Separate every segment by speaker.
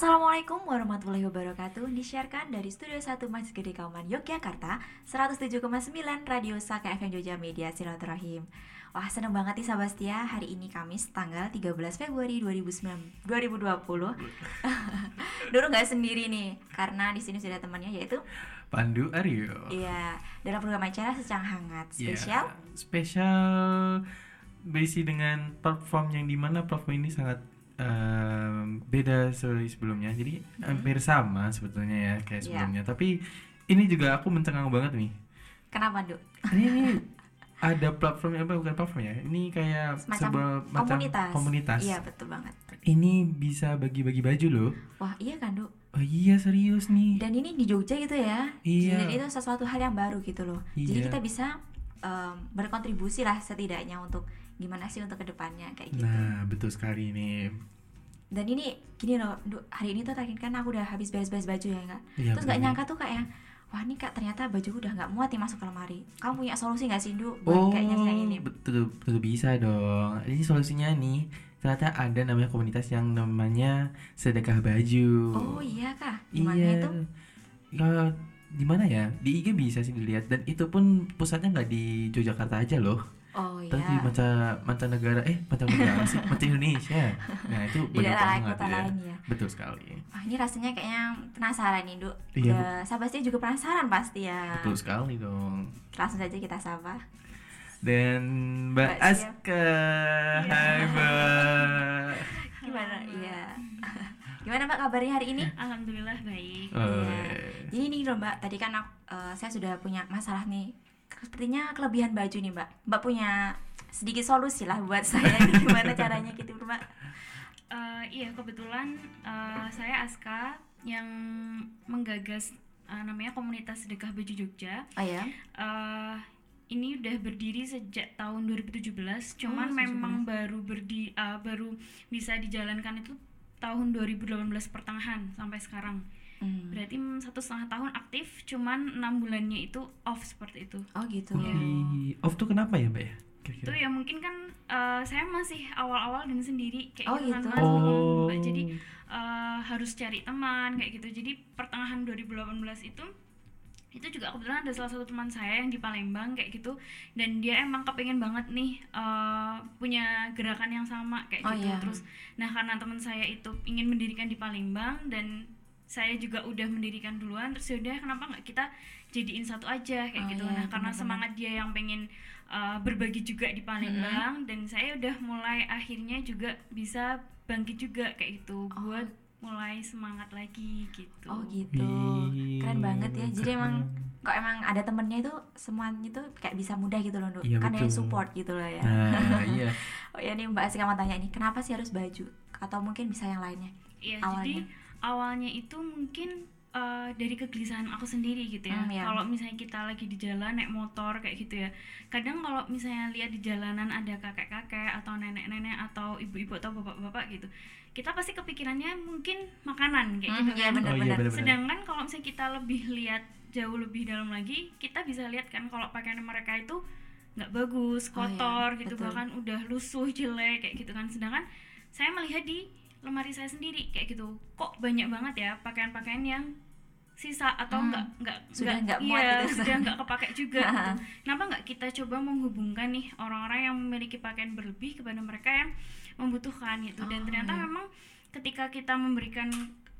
Speaker 1: Assalamualaikum warahmatullahi wabarakatuh. Disiarkan dari Studio 1 Masjid Gede Kauman Yogyakarta 107,9 Radio Saka FM Jogja Media Silaturahim. Wah seneng banget nih Sabastia. Hari ini Kamis tanggal 13 Februari 2009, 2020 Dulu nggak sendiri nih Karena di sini sudah temannya yaitu
Speaker 2: Pandu Aryo.
Speaker 1: Iya Dalam program acara Secang Hangat.
Speaker 2: Ya,
Speaker 1: Spesial?
Speaker 2: spesial berisi dengan platform yang di mana platform ini sangat em, beda dari sebelumnya. Jadi hampir sama sebetulnya ya kayak
Speaker 1: Iya.
Speaker 2: sebelumnya. Tapi ini juga aku mencengang banget nih.
Speaker 1: Kenapa Duk?
Speaker 2: Ini, ini ada platform apa bukan platform ya? Ini kayak
Speaker 1: Semacam
Speaker 2: sebuah macam
Speaker 1: komunitas
Speaker 2: komunitas.
Speaker 1: Iya betul banget
Speaker 2: Ini bisa bagi-bagi baju loh.
Speaker 1: Wah iya kan Duk
Speaker 2: Oh iya serius nih.
Speaker 1: Dan ini di Jogja gitu ya.
Speaker 2: Iya.
Speaker 1: Jadi itu sesuatu hal yang baru gitu loh. Jadi
Speaker 2: Iya.
Speaker 1: kita bisa em, berkontribusi lah setidaknya untuk gimana sih untuk ke depannya kayak gitu.
Speaker 2: Nah betul sekali nih.
Speaker 1: Dan ini gini loh, hari ini tuh terakhir kan aku udah habis beres-beres baju ya kak.
Speaker 2: Iya,
Speaker 1: Terus nggak
Speaker 2: betul.
Speaker 1: nyangka tuh kayak yang Wah ini kak ternyata baju udah nggak muat nih masuk ke lemari Kamu punya solusi nggak sih
Speaker 2: Oh,
Speaker 1: buat kayaknya kayak ini
Speaker 2: betul betul bisa dong. Jadi solusinya nih, ternyata ada namanya komunitas yang namanya sedekah baju.
Speaker 1: Oh iya kak Gimana
Speaker 2: iya.
Speaker 1: itu?
Speaker 2: Ya, di mana ya? Di IG bisa sih dilihat dan itu pun pusatnya nggak di Yogyakarta aja loh.
Speaker 1: Oh
Speaker 2: Tapi
Speaker 1: iya
Speaker 2: manca mancanegara eh mancanegara sih, manca Indonesia. Nah, itu
Speaker 1: lain
Speaker 2: banget
Speaker 1: kota
Speaker 2: ya.
Speaker 1: lain ya
Speaker 2: Betul sekali.
Speaker 1: Wah ini rasanya kayaknya penasaran nih Duk
Speaker 2: Iya,
Speaker 1: Udah Sabasti juga penasaran pasti ya
Speaker 2: Betul sekali dong.
Speaker 1: Langsung saja kita sapa
Speaker 2: Dan Mbak
Speaker 1: Mbak.
Speaker 2: Aska, hai Mbak.
Speaker 1: Gimana? Iya. Gimana Mbak kabarnya hari ini?
Speaker 3: Alhamdulillah baik.
Speaker 2: Oh,
Speaker 1: Iya. Jadi nih loh Mbak, tadi kan aku- eh, saya sudah punya masalah nih. Sepertinya kelebihan baju nih Mbak. Mbak punya sedikit solusi lah buat saya gimana caranya gitu Mbak.
Speaker 3: Eh, iya kebetulan eh, saya Aska yang menggagas eh, namanya komunitas sedekah baju Jogja.
Speaker 1: Oh ya.
Speaker 3: Eh, ini udah berdiri sejak tahun 2017, cuman
Speaker 1: Oh,
Speaker 3: memang baru berdi eh, baru bisa dijalankan itu tahun 2018 pertengahan sampai sekarang.
Speaker 1: Hmm.
Speaker 3: Berarti mm, satu setengah tahun aktif, cuman enam bulannya itu off seperti itu.
Speaker 1: Oh gitu.
Speaker 3: Iya.
Speaker 2: Wih, off tuh kenapa ya mbak ya?
Speaker 3: itu
Speaker 2: Kira-kira?
Speaker 3: ya mungkin kan eh, saya masih awal-awal dan sendiri kayak
Speaker 1: Oh,
Speaker 3: gitu, kan
Speaker 1: gitu.
Speaker 3: Mas.
Speaker 2: Oh.
Speaker 3: Mbak. jadi eh, harus cari teman kayak gitu jadi pertengahan 2018 itu itu juga kebetulan ada salah satu teman saya yang di Palembang kayak gitu dan dia emang kepengen banget nih eh, punya gerakan yang sama kayak
Speaker 1: Oh,
Speaker 3: gitu
Speaker 1: iya.
Speaker 3: terus nah karena teman saya itu ingin mendirikan di Palembang dan saya juga udah mendirikan duluan terus yaudah kenapa nggak kita jadiin satu aja kayak
Speaker 1: Oh,
Speaker 3: gitu
Speaker 1: iya,
Speaker 3: nah karena
Speaker 1: benar-benar.
Speaker 3: semangat dia yang pengen uh, berbagi juga di Palembang dan saya udah mulai akhirnya juga bisa bangkit juga kayak gitu
Speaker 1: Oh.
Speaker 3: buat mulai semangat lagi gitu.
Speaker 1: Oh gitu. Keren banget ya. Jadi emang kok emang ada temennya itu semuanya itu kayak bisa mudah gitu loh.
Speaker 2: Iya,
Speaker 1: kan ada yang support gitu loh ya.
Speaker 2: Nah, iya.
Speaker 1: Oh ya nih Mbak Asika mau tanya nih, kenapa sih harus baju? Atau mungkin bisa yang lainnya?
Speaker 3: Iya,
Speaker 1: awalnya.
Speaker 3: jadi awalnya itu mungkin uh, dari kegelisahan aku sendiri gitu ya.
Speaker 1: Hmm, iya.
Speaker 3: Kalau misalnya kita lagi di jalan naik motor kayak gitu ya. Kadang kalau misalnya lihat di jalanan ada kakek-kakek atau nenek-nenek atau ibu-ibu atau bapak-bapak gitu. Kita pasti kepikirannya mungkin makanan kayak
Speaker 1: Hmm,
Speaker 3: gitu
Speaker 1: iya,
Speaker 3: kan.
Speaker 1: benar-benar.
Speaker 2: Oh iya benar-benar.
Speaker 3: Sedangkan kalau misalnya kita lebih lihat jauh lebih dalam lagi, kita bisa lihat kan kalau pakaian mereka itu nggak bagus,
Speaker 1: Oh iya,
Speaker 3: kotor gitu
Speaker 1: betul.
Speaker 3: bahkan udah lusuh, jelek kayak gitu kan. Sedangkan saya melihat di lemari saya sendiri kayak gitu. Kok banyak banget ya pakaian-pakaian yang sisa atau
Speaker 1: Hmm,
Speaker 3: nggak nggak
Speaker 1: sudah nggak muat
Speaker 3: iya,
Speaker 1: gitu.
Speaker 3: sudah nggak kepake juga gitu. Kenapa nggak kita coba menghubungkan nih orang-orang yang memiliki pakaian berlebih kepada mereka yang membutuhkan gitu dan
Speaker 1: Oh,
Speaker 3: ternyata
Speaker 1: iya.
Speaker 3: memang ketika kita memberikan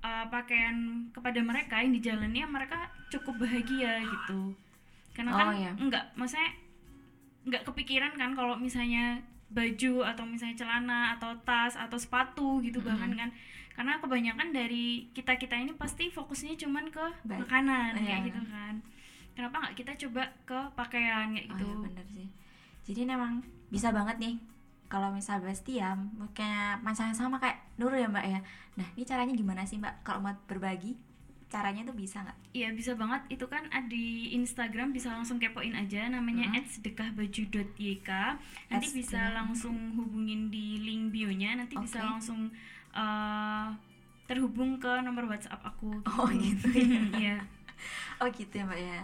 Speaker 3: uh, pakaian kepada mereka yang dijalani mereka cukup bahagia gitu karena kan
Speaker 1: Oh, iya.
Speaker 3: nggak maksudnya nggak kepikiran kan kalau misalnya baju atau misalnya celana atau tas atau sepatu gitu bahkan kan karena kebanyakan dari kita kita ini pasti fokusnya cuman ke
Speaker 1: Baik.
Speaker 3: makanan
Speaker 1: Iya.
Speaker 3: kayak gitu kan kenapa nggak kita coba ke pakaian kayak
Speaker 1: Oh
Speaker 3: gitu
Speaker 1: iya bener sih. Jadi memang bisa banget nih kalau misal Bastia kayak macamnya sama kayak Nurul ya Mbak ya. Nah ini caranya gimana sih Mbak kalau mau berbagi? Caranya tuh bisa nggak?
Speaker 3: Iya bisa banget itu kan ada di Instagram bisa langsung kepoin aja namanya
Speaker 1: Hmm.
Speaker 3: @sedekahbaju.yk nanti
Speaker 1: At
Speaker 3: bisa langsung hubungin di link bio-nya nanti bisa
Speaker 1: Oke.
Speaker 3: langsung eh, terhubung ke nomor WhatsApp aku
Speaker 1: Oh, gitu ya.
Speaker 3: Iya
Speaker 1: Oh gitu ya Mbak ya.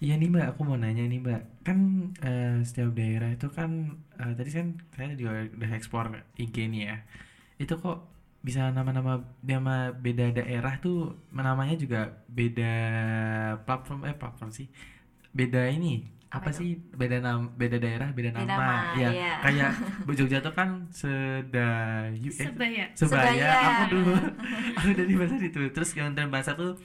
Speaker 2: Iya nih mbak, aku mau nanya nih mbak, kan eh, setiap daerah itu kan eh, tadi kan saya juga udah ekspor IG nih ya, itu kok bisa nama-nama nama beda daerah tuh namanya juga beda platform eh platform sih. Beda ini
Speaker 1: Apa
Speaker 2: apa,
Speaker 1: itu?
Speaker 2: sih beda nam beda daerah beda
Speaker 1: Beda
Speaker 2: nama,
Speaker 1: nama,
Speaker 2: ya
Speaker 1: iya.
Speaker 2: kayak Jogja tuh kan sedayu eh,
Speaker 3: sebaya.
Speaker 2: Sebaya,
Speaker 1: Sebaya.
Speaker 2: aku dulu. Aku dari bahasa itu. Terus yang bahasa tuh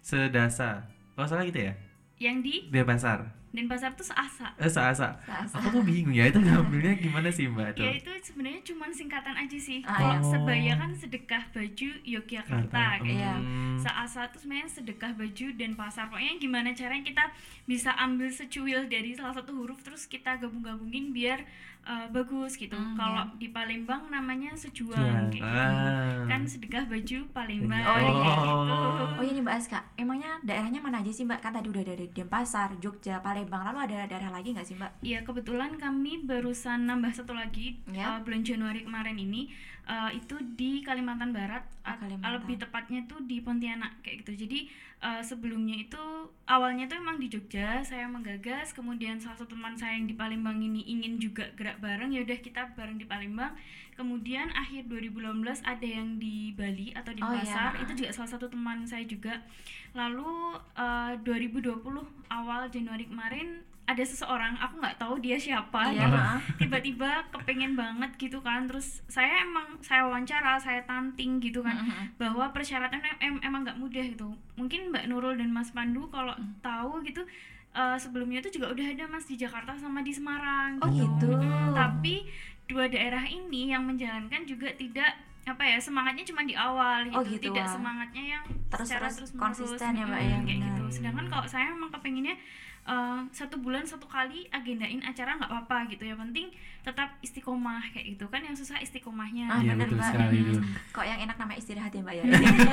Speaker 2: sedasa. Kalau salah gitu ya
Speaker 3: yang di?
Speaker 2: Denpasar.
Speaker 3: Denpasar tuh seasa.
Speaker 2: Eh seasa.
Speaker 1: Seasa.
Speaker 2: aku tuh bingung ya itu ngambilnya gimana sih mbak tuh
Speaker 3: ya itu sebenarnya cuma singkatan aja sih.
Speaker 1: Ah,
Speaker 3: kalau
Speaker 2: iya.
Speaker 3: sebaya kan sedekah baju Yogyakarta
Speaker 2: Kata,
Speaker 3: kayak
Speaker 1: Iya.
Speaker 2: hmm,
Speaker 3: Seasa tuh sebenarnya sedekah baju dan pasar. Pokoknya gimana caranya kita bisa ambil secuil dari salah satu huruf terus kita gabung-gabungin biar uh, bagus gitu
Speaker 1: Hmm,
Speaker 3: kalau
Speaker 1: iya.
Speaker 3: di Palembang namanya sejuang
Speaker 2: Juang.
Speaker 3: kayak gitu
Speaker 2: Ah.
Speaker 3: kan sedekah baju Palembang
Speaker 1: Oh, iya.
Speaker 3: kayak gitu.
Speaker 1: Oh ini Mbak Aska, emangnya daerahnya mana aja sih Mbak? Kan tadi udah dari Denpasar, Jogja, Palembang, lalu ada daerah lagi nggak sih Mbak?
Speaker 3: Iya kebetulan kami barusan nambah satu lagi
Speaker 1: Ya.
Speaker 3: uh, bulan Januari kemarin ini uh, itu di Kalimantan Barat
Speaker 1: Oh, Kalimantan.
Speaker 3: lebih tepatnya tuh di Pontianak kayak gitu jadi uh, sebelumnya itu awalnya tuh emang di Jogja saya menggagas kemudian salah satu teman saya yang di Palembang ini ingin juga gerak bareng ya udah kita bareng di Palembang. Kemudian akhir 2018 ada yang di Bali atau di
Speaker 1: Oh,
Speaker 3: Pasar
Speaker 1: iya.
Speaker 3: itu juga salah satu teman saya juga. Lalu uh, 2020 awal Januari kemarin ada seseorang aku nggak tahu dia siapa
Speaker 1: Iya,
Speaker 3: gitu.
Speaker 1: maaf.
Speaker 3: tiba-tiba kepengen banget gitu kan. Terus saya emang saya wawancara saya tanting gitu kan. Bahwa persyaratan em- em- emang nggak mudah gitu. Mungkin Mbak Nurul dan Mas Pandu kalau
Speaker 1: Hmm.
Speaker 3: tahu gitu eh, sebelumnya itu juga udah ada Mas di Jakarta sama di Semarang
Speaker 1: Oh gitu.
Speaker 3: Mm, tapi dua daerah ini yang menjalankan juga tidak apa ya semangatnya cuma di awal gitu,
Speaker 1: Oh, gitu,
Speaker 3: tidak
Speaker 1: wah.
Speaker 3: semangatnya yang
Speaker 1: Terus-
Speaker 3: secara
Speaker 1: terus
Speaker 3: terus-menerus,
Speaker 1: konsisten ya, Mbak,
Speaker 3: mm,
Speaker 1: ya,
Speaker 3: kayak gitu. Sedangkan kalau saya emang kepenginnya eh, satu bulan satu kali agendain acara nggak apa-apa gitu ya penting tetap istiqomah kayak gitu kan yang susah istiqomahnya
Speaker 1: Ah, bener,
Speaker 2: betul
Speaker 1: Mbak.
Speaker 2: sekali
Speaker 1: Mm.
Speaker 2: tuh
Speaker 1: Kok yang enak namanya istirahat ya Mbak ya?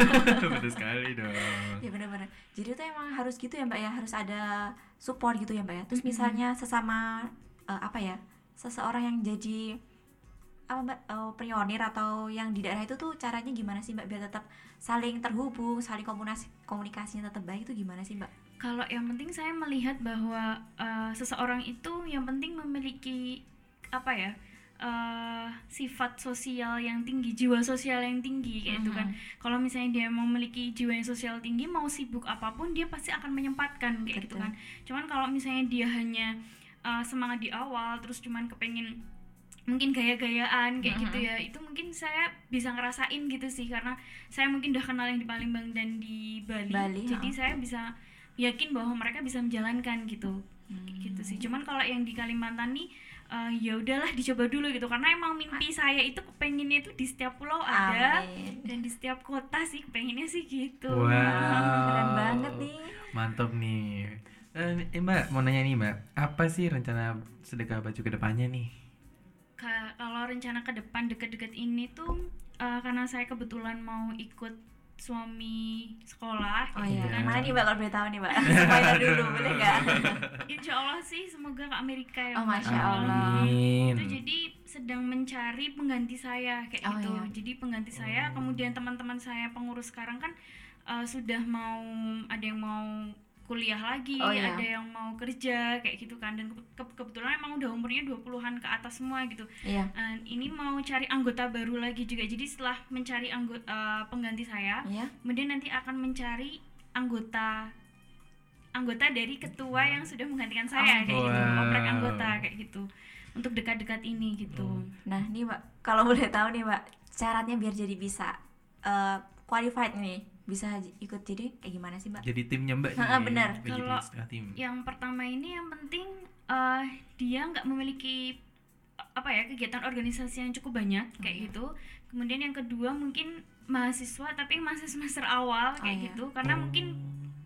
Speaker 2: betul sekali dong
Speaker 1: ya benar-benar. Jadi itu emang harus gitu ya Mbak ya, harus ada support gitu ya Mbak ya. Terus misalnya sesama eh, apa ya, seseorang yang jadi apa Mbak eh, pionir atau yang di daerah itu tuh caranya gimana sih Mbak biar tetap saling terhubung, saling komunikasi komunikasinya tetap baik itu gimana sih Mbak?
Speaker 3: Kalau yang penting saya melihat bahwa eh, seseorang itu yang penting memiliki apa ya eh, sifat sosial yang tinggi jiwa sosial yang tinggi kayak itu kan. Kalau misalnya dia memiliki jiwa yang sosial tinggi mau sibuk apa pun dia pasti akan menyempatkan kayak gitu
Speaker 1: Betul.
Speaker 3: kan. Cuman kalau misalnya dia hanya eh, semangat di awal terus cuman kepengen mungkin gaya-gayaan kayak gitu ya itu mungkin saya bisa ngerasain gitu sih. Karena saya mungkin udah kenal yang di Palembang dan di Bali,
Speaker 1: Bali,
Speaker 3: jadi saya bisa yakin bahwa mereka bisa menjalankan gitu.
Speaker 1: Hmm.
Speaker 3: Gitu sih. Cuman kalau yang di Kalimantan nih eh, ya udahlah dicoba dulu gitu. Karena emang mimpi saya itu kepenginnya itu di setiap pulau ada.
Speaker 1: Amin.
Speaker 3: dan di setiap kota sih kepenginnya sih gitu.
Speaker 2: Wow.
Speaker 1: Keren banget nih.
Speaker 2: mantap nih. Eh, eh, mbak mau nanya nih mbak. Apa sih rencana sedekah baju ke depannya nih?
Speaker 3: Ka- kalau rencana ke depan deket-deket ini tuh eh, karena saya kebetulan mau ikut suami sekolah
Speaker 1: Oh
Speaker 3: kayak
Speaker 1: iya,
Speaker 3: gitu kan
Speaker 1: mana nih Mbak kalau boleh tahu nih Mbak? Spoiler dulu, boleh nggak?
Speaker 3: Insya Allah sih semoga ke Amerika ya
Speaker 1: Oh. Masya Allah.
Speaker 2: Amin
Speaker 3: itu jadi sedang mencari pengganti saya kayak
Speaker 1: Oh,
Speaker 3: gitu
Speaker 1: iya.
Speaker 3: jadi pengganti saya kemudian teman-teman saya pengurus sekarang kan eh, sudah mau ada yang mau kuliah lagi
Speaker 1: Oh, iya.
Speaker 3: ada yang mau kerja kayak gitu kan. Dan ke- ke- kebetulan emang udah umurnya 20-an ke atas semua gitu.
Speaker 1: Iya.
Speaker 3: Eh, ini mau cari anggota baru lagi juga. Jadi setelah mencari anggota pengganti saya
Speaker 1: Iya.
Speaker 3: kemudian nanti akan mencari anggota anggota dari ketua yang sudah menggantikan
Speaker 1: Oh,
Speaker 3: saya kayak gitu.
Speaker 2: Wow.
Speaker 3: oprek anggota kayak gitu. Untuk dekat-dekat ini gitu.
Speaker 1: Nah, nih Mbak, kalau boleh tahu nih Mbak, syaratnya biar jadi bisa eh, qualified nih, bisa ikut. Jadi kayak gimana sih Mbak?
Speaker 2: jadi timnya mbak
Speaker 1: Ha-ha, benar.
Speaker 2: Jadi
Speaker 3: Kalau-
Speaker 2: tim.
Speaker 3: yang pertama ini yang penting eh, dia nggak memiliki apa ya kegiatan organisasi yang cukup banyak kayak gitu. Kemudian yang kedua mungkin mahasiswa tapi masih semester awal kayak
Speaker 1: Oh, iya.
Speaker 3: gitu. Karena mungkin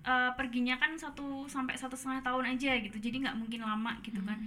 Speaker 3: eh, perginya kan satu sampai satu setengah tahun aja gitu. Jadi nggak mungkin lama gitu kan.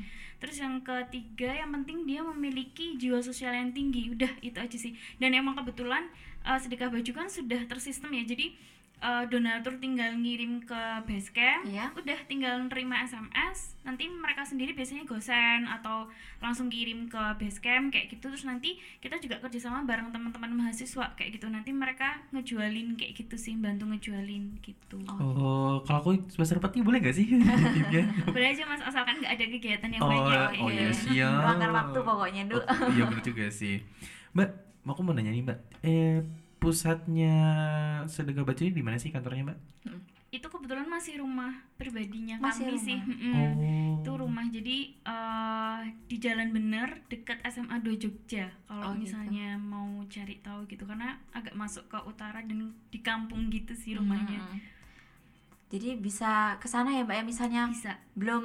Speaker 3: Terus yang ketiga yang penting dia memiliki jiwa sosial yang tinggi. Udah itu aja sih. Dan emang kebetulan eh, sedekah baju kan sudah tersistem ya. Jadi eh, donatur tinggal ngirim ke basecamp
Speaker 1: Iya.
Speaker 3: udah tinggal nerima SMS nanti mereka sendiri biasanya gosen atau langsung kirim ke basecamp kayak gitu. Terus nanti kita juga kerjasama bareng teman-teman mahasiswa kayak gitu. Nanti mereka ngejualin kayak gitu sih bantu ngejualin gitu.
Speaker 2: Oh. Kalau aku semester empat nih boleh gak sih?
Speaker 3: Boleh aja mas asalkan nggak ada kegiatan yang
Speaker 2: oh,
Speaker 3: banyak.
Speaker 2: oh
Speaker 3: kayak
Speaker 2: iya
Speaker 3: gitu.
Speaker 2: siap
Speaker 1: Luangkan waktu pokoknya, Du.
Speaker 2: Oh, iya bener juga sih. Mbak aku mau nanya nih mbak. Eh pusatnya sedekah ini di mana sih kantornya mbak?
Speaker 3: Itu kebetulan masih rumah pribadinya
Speaker 1: Masih
Speaker 3: kami
Speaker 1: rumah.
Speaker 3: sih Mm-mm.
Speaker 2: oh.
Speaker 3: Itu rumah. Jadi eh, di Jalan Bener dekat SMA 2 Jogja. Kalau
Speaker 1: Oh, gitu.
Speaker 3: misalnya mau cari tahu gitu karena agak masuk ke utara dan di kampung gitu sih rumahnya.
Speaker 1: Mm-mm. Jadi bisa ke sana ya Mbak ya? Misalnya
Speaker 3: bisa.
Speaker 1: belum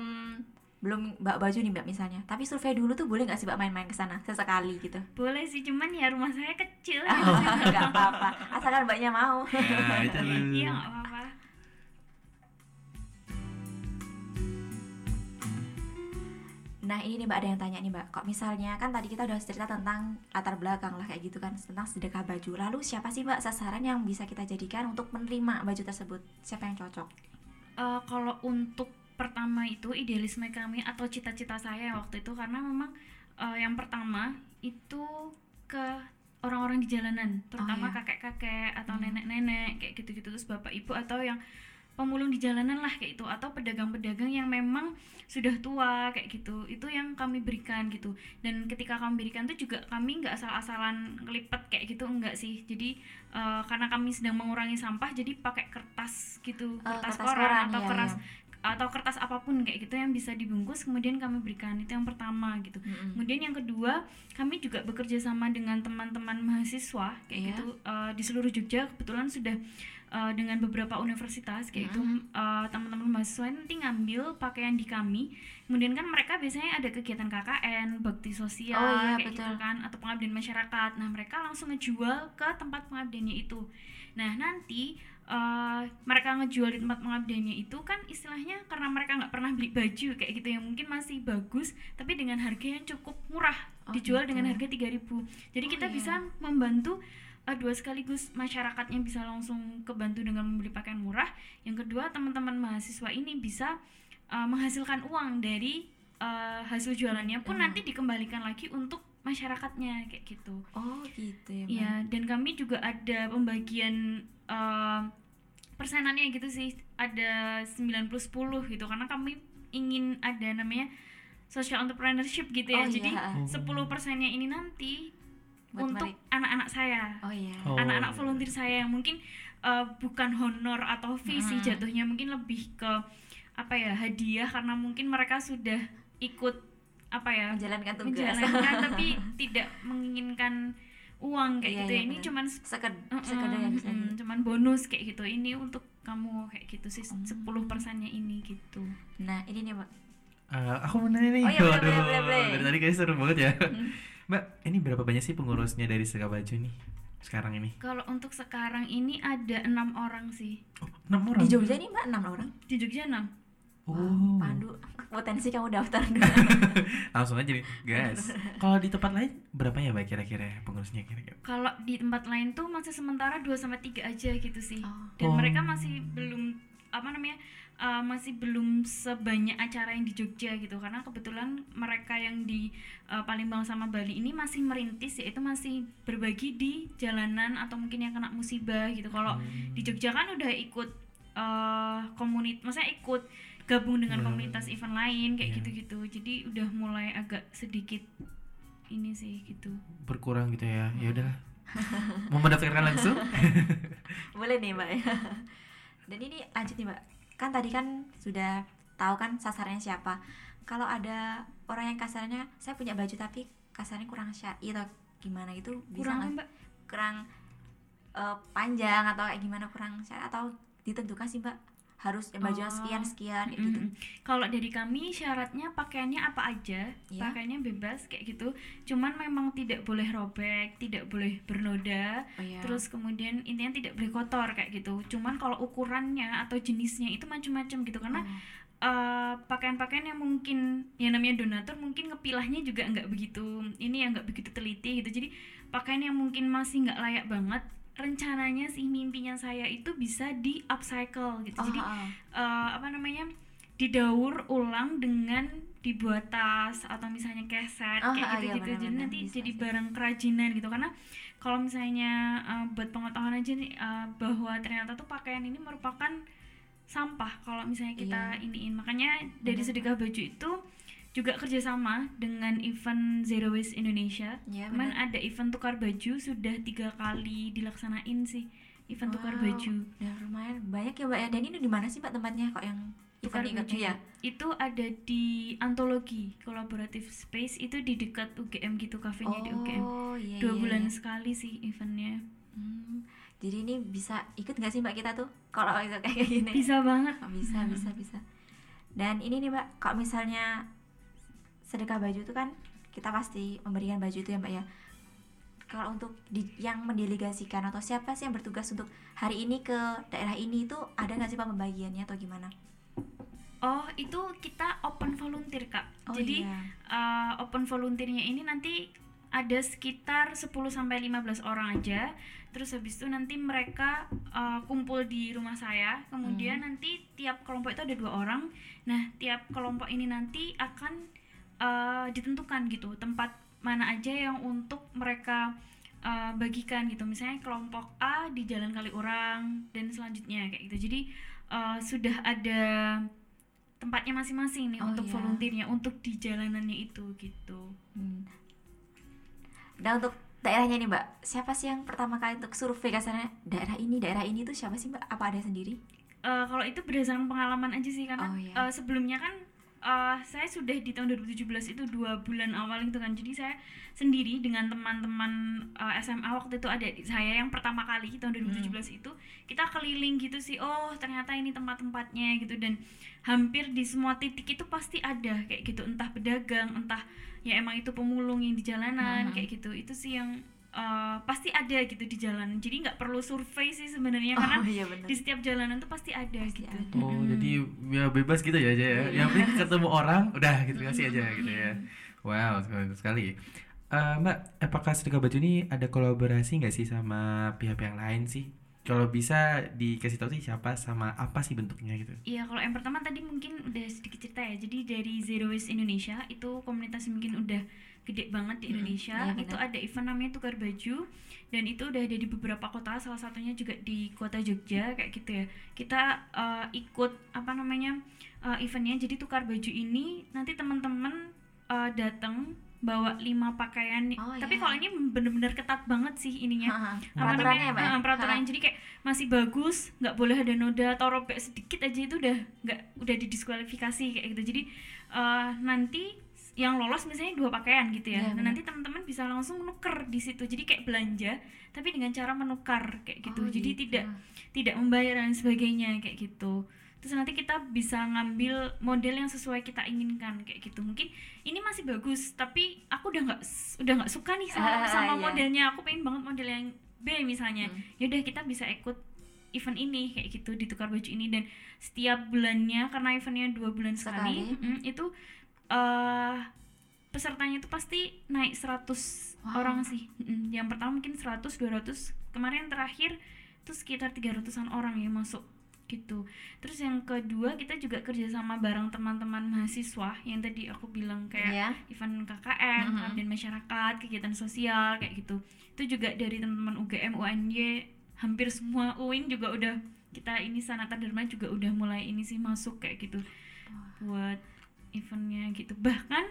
Speaker 1: belum Mbak baju nih Mbak misalnya. Tapi survei dulu tuh boleh nggak sih Mbak main-main ke sana sesekali gitu?
Speaker 3: boleh sih cuman ya rumah saya kecil
Speaker 1: Enggak apa-apa. Asalkan Mbaknya mau.
Speaker 2: nah itu
Speaker 3: iya nggak apa-apa
Speaker 1: Nah ini nih Mbak ada yang tanya nih Mbak Kok misalnya kan tadi kita udah cerita tentang latar belakang lah kayak gitu kan Tentang sedekah baju Lalu siapa sih Mbak sasaran yang bisa kita jadikan untuk menerima baju tersebut Siapa yang cocok?
Speaker 3: Eh, kalau untuk pertama itu idealisme kami atau cita-cita saya waktu itu karena memang eh, yang pertama itu ke orang-orang di jalanan terutama
Speaker 1: iya.
Speaker 3: kakek-kakek atau
Speaker 1: Hmm.
Speaker 3: nenek-nenek kayak gitu-gitu terus bapak ibu atau yang pemulung di jalanan lah kayak itu atau pedagang-pedagang yang memang sudah tua kayak gitu itu yang kami berikan gitu dan ketika kami berikan itu juga kami nggak asal-asalan ngelipet kayak gitu enggak sih jadi eh, karena kami sedang mengurangi sampah jadi pakai kertas gitu
Speaker 1: Eh,
Speaker 3: kertas,
Speaker 1: kertas
Speaker 3: koran,
Speaker 1: koran,
Speaker 3: atau
Speaker 1: iya,
Speaker 3: keras
Speaker 1: iya.
Speaker 3: Atau kertas apa pun kayak gitu yang bisa dibungkus kemudian kami berikan. Itu yang pertama gitu.
Speaker 1: Mm-mm.
Speaker 3: kemudian yang kedua kami juga bekerja sama dengan teman-teman mahasiswa kayak
Speaker 1: Iya.
Speaker 3: gitu eh, di seluruh Jogja. Kebetulan sudah eh, dengan beberapa universitas kayak itu eh, teman-teman mahasiswa nanti ngambil pakaian di kami. Kemudian kan mereka biasanya ada kegiatan KKN bakti sosial
Speaker 1: Oh iya,
Speaker 3: kayak gitu kan atau pengabdian masyarakat. Nah mereka langsung ngejual ke tempat pengabdiannya itu nah nanti eh, mereka ngejual di tempat pengabdiannya itu kan istilahnya karena mereka nggak pernah beli baju kayak gitu yang mungkin masih bagus tapi dengan harga yang cukup murah
Speaker 1: Oh,
Speaker 3: dijual
Speaker 1: gitu.
Speaker 3: dengan harga 3000 jadi
Speaker 1: Oh,
Speaker 3: kita
Speaker 1: iya.
Speaker 3: bisa membantu eh, dua sekaligus masyarakatnya bisa langsung kebantu dengan membeli pakaian murah yang kedua teman-teman mahasiswa ini bisa eh, menghasilkan uang dari eh, hasil jualannya pun
Speaker 1: Hmm.
Speaker 3: nanti dikembalikan lagi untuk masyarakatnya kayak gitu
Speaker 1: Oh gitu ya
Speaker 3: Iya, dan kami juga ada pembagian eh, persenannya gitu sih. Ada 90 10 gitu karena kami ingin ada namanya social entrepreneurship gitu ya.
Speaker 1: Oh,
Speaker 3: Jadi
Speaker 1: iya.
Speaker 3: 10 persennya ini nanti
Speaker 1: Buat
Speaker 3: untuk anak-anak saya.
Speaker 1: Oh iya
Speaker 2: Oh.
Speaker 3: Anak-anak volunteer saya yang mungkin eh, bukan honor atau fee sih
Speaker 1: Mm.
Speaker 3: jatuhnya mungkin lebih ke apa ya hadiah karena mungkin mereka sudah ikut apa ya
Speaker 1: Menjalankan tugas.
Speaker 3: menjalankan tapi tidak menginginkan uang kayak
Speaker 1: Iya,
Speaker 3: gitu
Speaker 1: iya,
Speaker 3: ya. ini
Speaker 1: benar.
Speaker 3: cuman
Speaker 1: Seked,
Speaker 3: uh-uh,
Speaker 1: sekedar yang bisa di-
Speaker 3: cuman bonus kayak gitu. Ini untuk kamu kayak gitu sih
Speaker 1: Hmm.
Speaker 3: 10 persennya ini gitu.
Speaker 1: Nah ini nih Mbak.
Speaker 2: Eh, aku mau nanya nih.
Speaker 1: Oh iya, boleh,
Speaker 2: Waduh,
Speaker 1: boleh, boleh, boleh.
Speaker 2: dari tadi kayak seru banget ya. Mbak ini berapa banyak sih pengurusnya dari sedekah baju nih sekarang ini?
Speaker 3: Kalau untuk sekarang ini ada enam orang sih.
Speaker 2: Oh, enam orang?
Speaker 1: Di Jogja nih Mbak 6 orang?
Speaker 3: Di Jogja enam
Speaker 2: oh.
Speaker 1: Pandu potensi kamu daftar. Dulu
Speaker 2: langsung aja nih guys. Kalau di tempat lain berapa ya mbak kira-kira pengurusnya kira-kira?
Speaker 3: Kalau di tempat lain tuh masih sementara 2 sampai tiga aja gitu sih.
Speaker 1: Oh.
Speaker 3: dan
Speaker 2: Oh.
Speaker 3: mereka masih belum apa namanya uh, masih belum sebanyak acara yang di Jogja gitu. Karena kebetulan mereka yang di uh, Palembang sama Bali ini masih merintis yaitu masih berbagi di jalanan atau mungkin yang kena musibah gitu. Kalau
Speaker 2: Hmm.
Speaker 3: di Jogja kan udah ikut uh, komunitas maksudnya ikut gabung dengan
Speaker 2: Hmm.
Speaker 3: komunitas event lain kayak
Speaker 2: Iya.
Speaker 3: gitu-gitu. Jadi udah mulai agak sedikit ini sih gitu.
Speaker 2: Berkurang gitu ya. Ya udahlah. Mau mendaftarkan langsung?
Speaker 1: Boleh nih Mbak. Ya. Dan ini lanjut nih Mbak. Kan tadi kan sudah tahu kan sasarannya siapa. Kalau ada orang yang kasarnya saya punya baju tapi kasarnya kurang syar'i atau gimana gitu? Bisa
Speaker 3: kurang mbak?
Speaker 1: Kurang eh, panjang atau kayak gimana? Kurang syar'i atau ditentukan sih Mbak harus bajunya
Speaker 3: Oh.
Speaker 1: sekian sekian kayak gitu.
Speaker 3: Kalau dari kami syaratnya pakaiannya apa aja,
Speaker 1: Iya.
Speaker 3: pakaiannya bebas kayak gitu. Cuman memang tidak boleh robek, tidak boleh bernoda,
Speaker 1: Oh iya.
Speaker 3: terus kemudian intinya tidak boleh kotor kayak gitu. Cuman kalau ukurannya atau jenisnya itu macam-macam gitu karena
Speaker 1: Oh.
Speaker 3: eh, pakaian-pakaian yang mungkin yang namanya donatur mungkin ngepilahnya juga nggak begitu ini yang nggak begitu teliti gitu. Jadi pakaian yang mungkin masih nggak layak banget rencananya sih mimpinya saya itu bisa di upcycle gitu.
Speaker 1: Oh,
Speaker 3: Jadi
Speaker 1: oh,
Speaker 3: eh, apa namanya didaur ulang dengan dibuat tas atau misalnya keset
Speaker 1: Oh,
Speaker 3: kayak
Speaker 1: ah,
Speaker 3: gitu
Speaker 1: iya,
Speaker 3: gitu jadi
Speaker 1: benar-benar
Speaker 3: nanti
Speaker 1: bisa
Speaker 3: jadi barang kerajinan gitu. Karena kalau misalnya eh, buat pengetahuan aja nih eh, bahwa ternyata tuh pakaian ini merupakan sampah kalau misalnya kita
Speaker 1: Iya.
Speaker 3: iniin. Makanya dari sedekah baju itu juga kerjasama dengan event Zero Waste Indonesia. Kemarin
Speaker 1: benar.
Speaker 3: ada event tukar baju sudah tiga kali dilaksanain sih event tukar
Speaker 1: Wow,
Speaker 3: baju.
Speaker 1: Dan lumayan banyak ya mbak ya. Dan ini di mana sih mbak tempatnya kok yang
Speaker 3: Tukar
Speaker 1: event
Speaker 3: baju
Speaker 1: ya?
Speaker 3: itu ada di Antologi Collaborative Space itu di dekat UGM gitu kafenya di UGM.
Speaker 1: Oh iya.
Speaker 3: Dua
Speaker 1: iya,
Speaker 3: bulan
Speaker 1: iya.
Speaker 3: sekali sih eventnya.
Speaker 1: Hmm, Jadi ini bisa ikut nggak sih mbak kita tuh kalau kayak gini?
Speaker 3: Bisa banget.
Speaker 1: Oh, bisa
Speaker 3: Hmm.
Speaker 1: bisa bisa. Dan ini nih mbak, kalau misalnya sedekah baju itu kan kita pasti memberikan baju itu ya mbak ya. Kalau untuk di- yang mendelegasikan atau siapa sih yang bertugas untuk hari ini ke daerah ini itu ada nggak sih pak pembagiannya atau gimana?
Speaker 3: Oh, itu kita open volunteer, Kak.
Speaker 1: Oh,
Speaker 3: Jadi
Speaker 1: iya.
Speaker 3: uh, open volunteernya ini nanti ada sekitar 10 sampai 15 orang aja. Terus habis itu nanti mereka uh, kumpul di rumah saya. Kemudian nanti tiap kelompok itu ada dua orang. Nah, tiap kelompok ini nanti akan uh, ditentukan gitu tempat mana aja yang untuk mereka uh, bagikan gitu. Misalnya kelompok A di Jalan Kaliurang dan selanjutnya kayak gitu. Jadi uh, sudah ada tempatnya masing-masing nih
Speaker 1: Oh,
Speaker 3: untuk
Speaker 1: iya.
Speaker 3: volunteernya untuk di jalanannya itu gitu.
Speaker 1: Hmm. Dan untuk daerahnya nih mbak, siapa sih yang pertama kali untuk survei kasarnya daerah ini daerah ini tuh siapa sih mbak? Apa ada sendiri?
Speaker 3: Eh, kalau itu berdasarkan pengalaman aja sih karena
Speaker 1: Oh, iya.
Speaker 3: eh, sebelumnya kan eh, saya sudah di tahun 2017 itu dua bulan awal itu kan. Jadi saya sendiri dengan teman-teman eh, SMA waktu itu ada saya yang pertama kali tahun 2017 itu kita keliling gitu sih oh ternyata ini tempat-tempatnya gitu. Dan hampir di semua titik itu pasti ada kayak gitu. Entah pedagang entah ya emang itu pemulung yang di jalanan
Speaker 1: Mhm.
Speaker 3: kayak gitu. Itu sih yang eh, pasti ada gitu di jalan jadi nggak perlu survei sih sebenarnya karena
Speaker 1: oh iya benar.
Speaker 3: di setiap jalanan tuh pasti ada
Speaker 1: Pasti
Speaker 3: gitu.
Speaker 1: ada.
Speaker 2: Oh,
Speaker 3: Mm-mm.
Speaker 2: jadi ya bebas gitu ya aja ya.
Speaker 1: Iya.
Speaker 2: Yang penting ketemu orang, udah gitu kasih aja gitu ya. Wow, sekali sekali. Eh, Mbak, apakah sedekah baju ini ada kolaborasi nggak sih sama pihak yang lain sih? Kalau bisa dikasih tahu sih siapa sama apa sih bentuknya gitu?
Speaker 3: Iya, kalau yang pertama tadi mungkin udah sedikit cerita ya. Jadi dari Zero Waste Indonesia itu komunitas mungkin udah gede banget di
Speaker 1: Hmm,
Speaker 3: Indonesia.
Speaker 1: iya
Speaker 3: itu
Speaker 1: benar.
Speaker 3: ada event namanya Tukar Baju dan itu udah ada di beberapa kota, salah satunya juga di kota Jogja kayak gitu ya. Kita eh, ikut apa namanya eh, eventnya. Jadi Tukar Baju ini nanti teman-teman eh, datang bawa lima pakaian.
Speaker 1: Oh,
Speaker 3: Tapi
Speaker 1: iya.
Speaker 3: kalau ini bener-bener ketat banget sih ininya.
Speaker 1: Ha-ha.
Speaker 3: apa
Speaker 1: Peraturannya ya
Speaker 3: namanya eh, peraturannya jadi kayak masih bagus nggak boleh ada noda atau robek sedikit aja itu udah nggak udah didiskualifikasi kayak gitu jadi eh, nanti yang lolos misalnya dua pakaian gitu ya.
Speaker 1: Iya,
Speaker 3: Nah, nanti teman-teman bisa langsung nuker di situ. Jadi kayak belanja tapi dengan cara menukar kayak gitu.
Speaker 1: Oh,
Speaker 3: jadi
Speaker 1: gitu.
Speaker 3: tidak tidak membayar dan sebagainya kayak gitu. Terus nanti kita bisa ngambil model yang sesuai kita inginkan kayak gitu. Mungkin ini masih bagus tapi aku udah nggak udah nggak suka nih sama,
Speaker 1: Ah,
Speaker 3: sama
Speaker 1: iya.
Speaker 3: modelnya. Aku pengen banget model yang B misalnya.
Speaker 1: Hmm.
Speaker 3: yaudah kita bisa ikut event ini kayak gitu ditukar baju ini. Dan setiap bulannya karena eventnya dua bulan sekali,
Speaker 1: Sekali.
Speaker 3: mm, itu eh pesertanya itu pasti naik 100
Speaker 1: Wow.
Speaker 3: orang sih Mm, yang pertama mungkin 100 200 kemarin yang terakhir itu sekitar 300an orang ya masuk gitu terus yang kedua kita juga kerjasama bareng teman-teman mahasiswa yang tadi aku bilang kayak
Speaker 1: Iya.
Speaker 3: event KKN,
Speaker 1: Mhm.
Speaker 3: pengabdian masyarakat, kegiatan sosial kayak gitu. Itu juga dari teman-teman UGM, UNY, hampir semua UIN juga udah kita ini Sanata Dharma juga udah mulai ini sih masuk kayak gitu buat eventnya gitu. Bahkan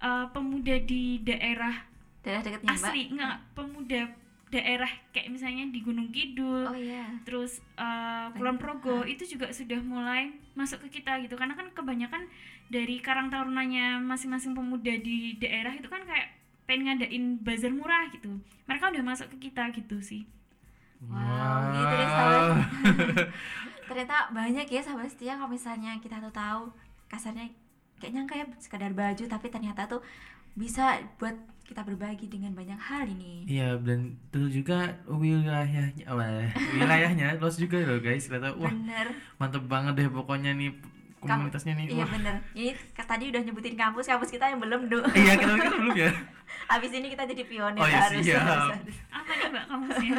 Speaker 3: eh, pemuda di daerah
Speaker 1: Daerah dekatnya mbak?
Speaker 3: asli enggak pemuda daerah kayak misalnya di Gunung Kidul,
Speaker 1: Oh iya.
Speaker 3: terus uh, Kulon Progo itu juga sudah mulai masuk ke kita gitu karena kan kebanyakan dari karang tarunanya masing-masing pemuda di daerah itu kan kayak pengen ngadain bazar murah gitu mereka udah masuk ke kita gitu sih
Speaker 1: Wow, gitu deh sahabat. Ternyata banyak ya sahabat setia kalau misalnya kita tuh tahu kasarnya kayak nyangka ya sekadar baju tapi ternyata tuh bisa buat kita berbagi dengan banyak hal ini.
Speaker 2: Iya dan tentu juga wilayahnya, wah, wilayahnya luas juga loh guys. Ternyata wah
Speaker 1: Bener.
Speaker 2: mantep banget deh pokoknya nih komunitasnya nih.
Speaker 1: Iya
Speaker 2: Wah.
Speaker 1: bener. Ini ka- tadi udah nyebutin kampus kampus kita yang belum du.
Speaker 2: Iya kita kita belum ya.
Speaker 1: Abis ini kita jadi pionir
Speaker 2: Oh, iya,
Speaker 1: harus, harus.
Speaker 3: apa nih mbak kamusnya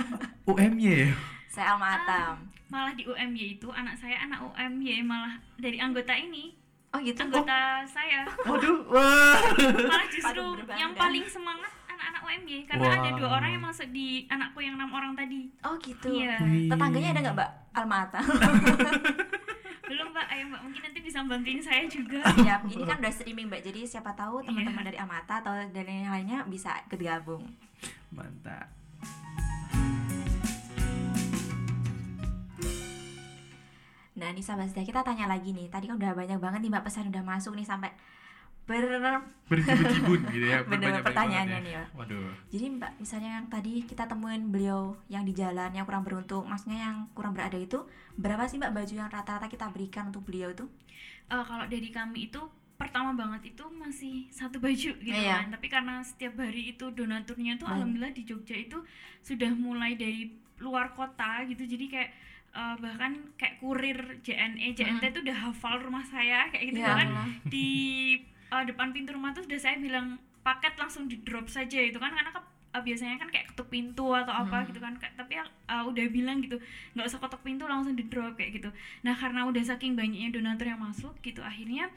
Speaker 2: UMY.
Speaker 1: Saya Alma Atam.
Speaker 3: malah di UMY itu anak saya anak UMY malah dari anggota ini
Speaker 1: Oh gitu.
Speaker 3: anggota saya
Speaker 2: Waduh, wah.
Speaker 3: malah justru yang paling semangat anak-anak UMY karena
Speaker 2: Wah.
Speaker 3: ada dua orang yang masuk di anakku yang enam orang tadi
Speaker 1: Oh gitu.
Speaker 3: Iya.
Speaker 2: Wih.
Speaker 1: Tetangganya ada nggak Mbak Alma Atam?
Speaker 3: belum Mbak, ayo Mbak, mungkin nanti bisa bantuin saya juga.
Speaker 1: Siap, ini kan udah streaming mbak, jadi siapa tahu teman-teman
Speaker 3: Iya.
Speaker 1: dari Amata atau dari yang lainnya bisa bergabung.
Speaker 2: Mantap.
Speaker 1: Nah, Nisa Basda kita tanya lagi nih. Tadi kan udah banyak banget nih mbak pesan udah masuk nih sampai ber
Speaker 2: Berjibun-jibun gitu ya. Berbanyak-banyak
Speaker 1: pertanyaannya
Speaker 2: banget
Speaker 1: nih,
Speaker 2: ya. Waduh.
Speaker 1: Jadi mbak misalnya yang tadi kita temuin beliau yang di jalan yang kurang beruntung, maksudnya yang kurang berada itu berapa sih mbak baju yang rata-rata kita berikan untuk beliau itu?
Speaker 3: Eh, kalau dari kami itu pertama banget itu masih satu baju gitu
Speaker 1: Iya.
Speaker 3: kan tapi karena setiap hari itu donaturnya tuh
Speaker 1: Banyak.
Speaker 3: alhamdulillah di Jogja itu sudah mulai dari luar kota gitu jadi kayak eh, bahkan kayak kurir JNE JNT itu udah hafal rumah saya kayak gitu.
Speaker 1: Ya
Speaker 3: bahkan
Speaker 1: Allah.
Speaker 3: di eh, depan pintu rumah tuh sudah saya bilang paket langsung di drop saja itu kan. Karena ke- eh, biasanya kan kayak ketuk pintu atau apa
Speaker 1: Hmm.
Speaker 3: gitu kan. Kayak- tapi eh, udah bilang gitu nggak usah ketuk pintu langsung di drop kayak gitu. Nah karena udah saking banyaknya donatur yang masuk gitu akhirnya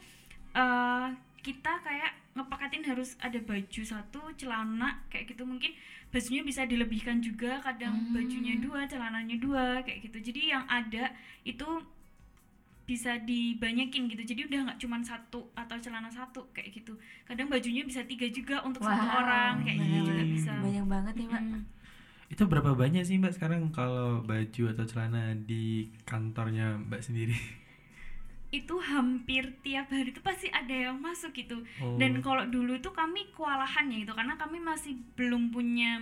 Speaker 3: eh kita kayak ngepaketin harus ada baju satu celana kayak gitu mungkin bajunya bisa dilebihkan juga kadang
Speaker 1: Hmm.
Speaker 3: bajunya dua celananya dua kayak gitu jadi yang ada itu bisa dibanyakin gitu jadi udah nggak cuma satu atau celana satu kayak gitu kadang bajunya bisa tiga juga untuk satu
Speaker 1: Wow,
Speaker 3: orang kayak gitu juga
Speaker 2: bener-bener.
Speaker 3: bisa
Speaker 1: Banyak banget nih mbak.
Speaker 3: Mm.
Speaker 2: Itu berapa banyak sih Mbak sekarang kalau baju atau celana di kantornya Mbak sendiri?
Speaker 3: Itu hampir tiap hari itu pasti ada yang masuk gitu
Speaker 2: Oh.
Speaker 3: dan kalau dulu tuh kami kewalahan ya gitu karena kami masih belum punya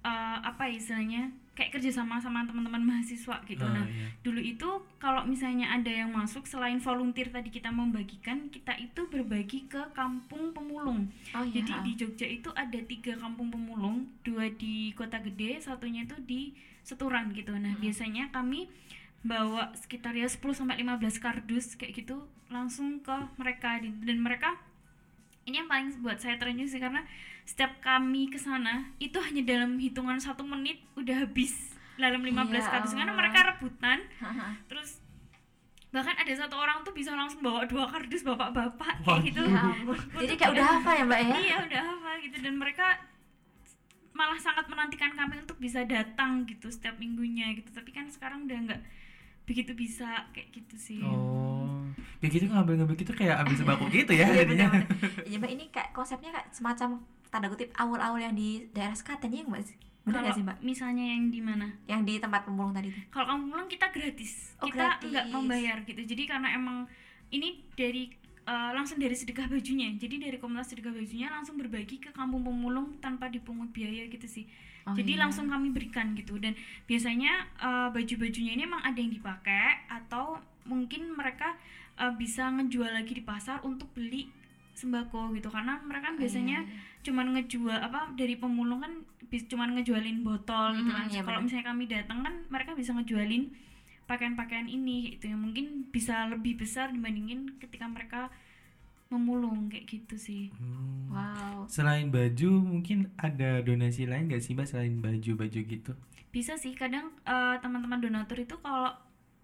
Speaker 3: eh, apa ya istilahnya kayak kerjasama sama teman-teman mahasiswa gitu
Speaker 2: Ah,
Speaker 3: nah
Speaker 2: iya.
Speaker 3: dulu itu kalau misalnya ada yang masuk selain volunteer tadi kita membagikan kita itu berbagi ke kampung pemulung
Speaker 1: Oh iya.
Speaker 3: jadi di Jogja itu ada tiga kampung pemulung dua di kota gede satunya itu di Seturan gitu nah
Speaker 1: Hmm.
Speaker 3: biasanya kami bawa sekitar ya 10 sampai 15 kardus kayak gitu langsung ke mereka. Dan mereka ini yang paling buat saya terenyuh sih karena setiap kami ke sana itu hanya dalam hitungan satu menit udah habis dalam 15
Speaker 1: Ya
Speaker 3: kardus. Karena
Speaker 1: Allah.
Speaker 3: mereka rebutan. Terus bahkan ada satu orang tuh bisa langsung bawa dua kardus bapak-bapak
Speaker 2: Wah,
Speaker 3: kayak gitu.
Speaker 1: Ya ampun. Jadi kayak udah hafal ya mbak ya?
Speaker 3: iya udah hafal gitu. Dan mereka malah sangat menantikan kami untuk bisa datang gitu setiap minggunya gitu. Tapi kan sekarang udah nggak begitu bisa kayak gitu sih.
Speaker 2: Oh, kayak gitu ngambil-ngambil gitu kayak ambil sembako gitu ya
Speaker 1: Iya
Speaker 2: jadinya.
Speaker 1: Iya mbak ini kayak konsepnya kayak semacam tanda kutip awal-awal yang di daerah Sekaten ya mbak? Bener
Speaker 3: kalau
Speaker 1: gak sih mbak?
Speaker 3: misalnya yang di mana?
Speaker 1: Yang di tempat pemulung tadi itu?
Speaker 3: kalau kamu pulang kita gratis.
Speaker 1: Oh,
Speaker 3: kita nggak membayar gitu. Jadi karena emang ini dari eh, langsung dari sedekah bajunya. Jadi dari komunitas sedekah bajunya langsung berbagi ke kampung pemulung tanpa dipungut biaya gitu sih
Speaker 1: Oh,
Speaker 3: jadi
Speaker 1: iya.
Speaker 3: langsung kami berikan gitu. Dan biasanya eh, baju-bajunya ini emang ada yang dipakai atau mungkin mereka eh, bisa ngejual lagi di pasar untuk beli sembako gitu. Karena mereka kan
Speaker 1: Oh,
Speaker 3: biasanya
Speaker 1: iya, iya.
Speaker 3: cuman ngejual apa dari pemulung kan cuman ngejualin botol gitu kan.
Speaker 1: Iya
Speaker 3: kalau misalnya kami datang kan mereka bisa ngejualin pakaian-pakaian ini itu yang mungkin bisa lebih besar dibandingin ketika mereka memulung kayak gitu sih
Speaker 2: Hmm.
Speaker 1: Wow.
Speaker 2: Selain baju mungkin ada donasi lain gak sih Mbak selain baju-baju gitu?
Speaker 3: bisa sih kadang eh, teman-teman donatur itu kalau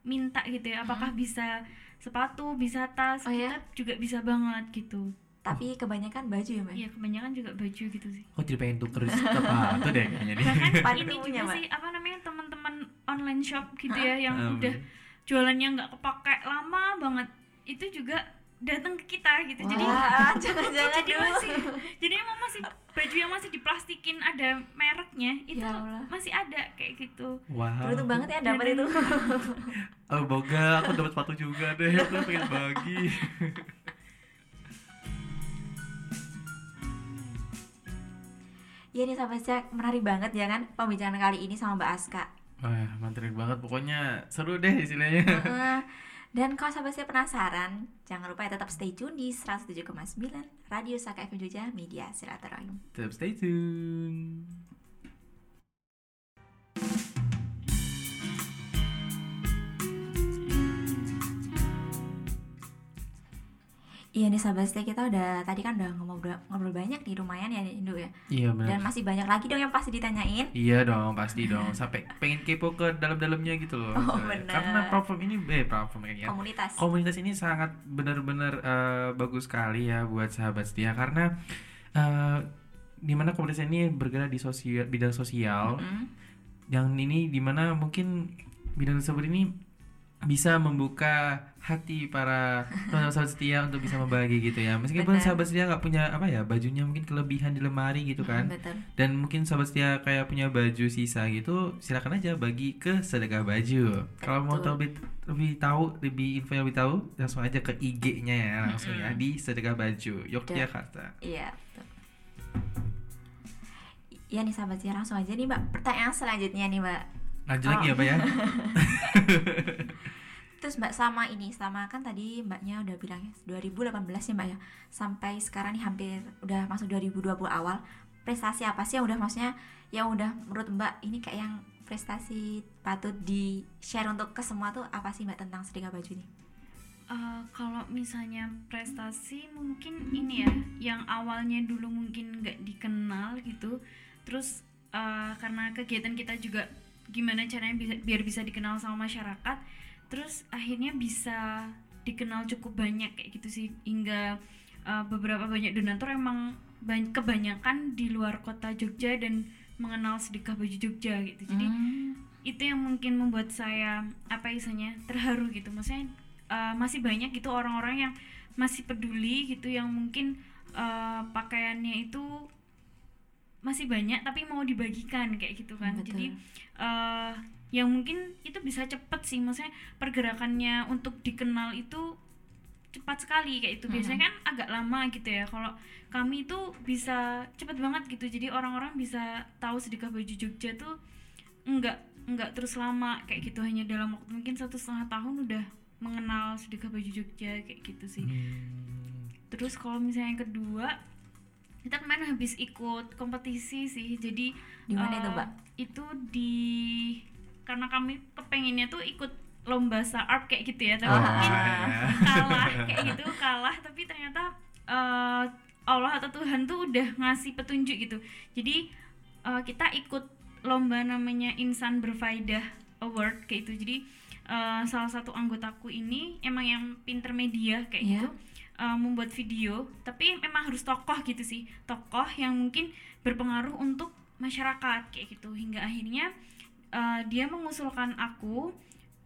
Speaker 3: minta gitu ya apakah bisa sepatu bisa tas
Speaker 1: Oh, ya?
Speaker 3: kita juga bisa banget gitu
Speaker 1: Tapi kebanyakan baju ya mbak?
Speaker 3: iya kebanyakan juga baju gitu sih
Speaker 2: Oh jadi pengen tuker sepatu deh kayaknya nih.
Speaker 3: bahkan ini juga
Speaker 1: Mbak.
Speaker 3: sih apa namanya teman-teman online shop gitu ya yang
Speaker 2: Ah,
Speaker 3: udah jualannya nggak kepake lama banget itu juga datang ke kita gitu jadi
Speaker 1: Wah, jangan-jangan
Speaker 3: jadi
Speaker 1: dulu.
Speaker 3: masih jadi emang masih baju yang masih diplastikin ada mereknya itu
Speaker 1: Ya Allah.
Speaker 3: masih ada kayak gitu
Speaker 2: Wow.
Speaker 1: Beruntung banget ya dapat itu.
Speaker 2: Oh boga, aku dapat sepatu juga deh. Aku pengen bagi.
Speaker 1: Iya nih sahabat Jack, menarik banget ya kan pembicaraan kali ini sama Mbak Aska.
Speaker 2: Wah, mantap banget. Pokoknya seru deh istilahnya.
Speaker 1: Dan kalau sahabat saya penasaran, jangan lupa ya tetap stay tune di 107,9 Radio Saka FM Jogja Media Silaturahim.
Speaker 2: Tetap stay tune.
Speaker 1: Iya nih sahabat setia kita udah tadi kan udah ngobrol, ngobrol banyak nih lumayan ya Indo ya.
Speaker 2: Iya
Speaker 1: Dan
Speaker 2: benar.
Speaker 1: masih banyak lagi dong yang pasti ditanyain.
Speaker 2: Iya dong, pasti dong. Sampai pengen kepo ke dalam-dalamnya gitu loh.
Speaker 1: Oh, benar.
Speaker 2: Karena platform ini, eh platform ini ya.
Speaker 1: Komunitas.
Speaker 2: Komunitas ini sangat benar-benar eh, bagus sekali ya buat sahabat setia karena eh di mana komunitas ini bergerak di sosial bidang sosial
Speaker 1: Mm-mm.
Speaker 2: yang ini di mana mungkin bidang tersebut ini bisa membuka hati para sahabat setia untuk bisa membagi gitu ya. Meskipun
Speaker 1: Benar.
Speaker 2: sahabat setia nggak punya apa ya bajunya mungkin kelebihan di lemari gitu kan.
Speaker 1: betul.
Speaker 2: Dan mungkin sahabat setia kayak punya baju sisa gitu silakan aja bagi ke sedekah baju. Kalau mau tahu lebih, lebih tahu lebih info yang lebih tahu langsung aja ke IG-nya ya langsung ya di sedekah baju Yogyakarta.
Speaker 1: Iya betul. Iya nih sahabat ya langsung aja nih mbak. Pertanyaan selanjutnya nih mbak
Speaker 2: lanjut lagi ya pak ya?
Speaker 1: Terus Mbak sama ini sama kan tadi Mbaknya udah bilang ya 2018 ya Mbak ya? Sampai sekarang nih hampir udah masuk 2020 awal. Prestasi apa sih yang udah maksudnya yang udah menurut Mbak ini kayak yang prestasi patut di share untuk ke semua tuh apa sih Mbak tentang sedekah baju ini?
Speaker 3: Eh, kalau misalnya prestasi mungkin ini ya yang awalnya dulu mungkin nggak dikenal gitu. Terus eh, karena kegiatan kita juga gimana caranya bisa, biar bisa dikenal sama masyarakat. Terus akhirnya bisa dikenal cukup banyak kayak gitu sih. Hingga eh, beberapa banyak donatur emang ban- kebanyakan di luar kota Jogja dan mengenal sedekah baju Jogja gitu. Jadi
Speaker 1: Hmm,
Speaker 3: itu yang mungkin membuat saya apa isanya terharu gitu. Maksudnya uh, masih banyak gitu orang-orang yang masih peduli gitu yang mungkin uh, pakaiannya itu masih banyak tapi mau dibagikan kayak gitu kan.
Speaker 1: Betul.
Speaker 3: jadi uh, yang mungkin itu bisa cepet sih maksudnya pergerakannya untuk dikenal itu cepat sekali kayak itu biasanya kan agak lama gitu ya. Kalau kami itu bisa cepet banget gitu. Jadi orang-orang bisa tahu sedekah baju Jogja tuh enggak enggak terus lama kayak gitu. Hanya dalam waktu mungkin satu setengah tahun udah mengenal sedekah baju Jogja kayak gitu sih.
Speaker 2: Hmm.
Speaker 3: terus kalau misalnya yang kedua kita kemarin habis ikut kompetisi sih jadi
Speaker 1: Di mana itu,
Speaker 3: eh,
Speaker 1: Mbak?
Speaker 3: itu di karena kami kepengennya tuh ikut lomba startup kayak gitu ya tapi
Speaker 2: Oh,
Speaker 3: mungkin
Speaker 2: ya.
Speaker 3: kalah kayak gitu kalah tapi ternyata eh, Allah atau Tuhan tuh udah ngasih petunjuk gitu jadi eh, kita ikut lomba namanya Insan Berfaedah Award kayak itu jadi eh, salah satu anggotaku ini emang yang pinter media kayak
Speaker 1: Iya.
Speaker 3: gitu eh, membuat video tapi memang harus tokoh gitu sih. Tokoh yang mungkin berpengaruh untuk masyarakat kayak gitu. Hingga akhirnya eh, dia mengusulkan aku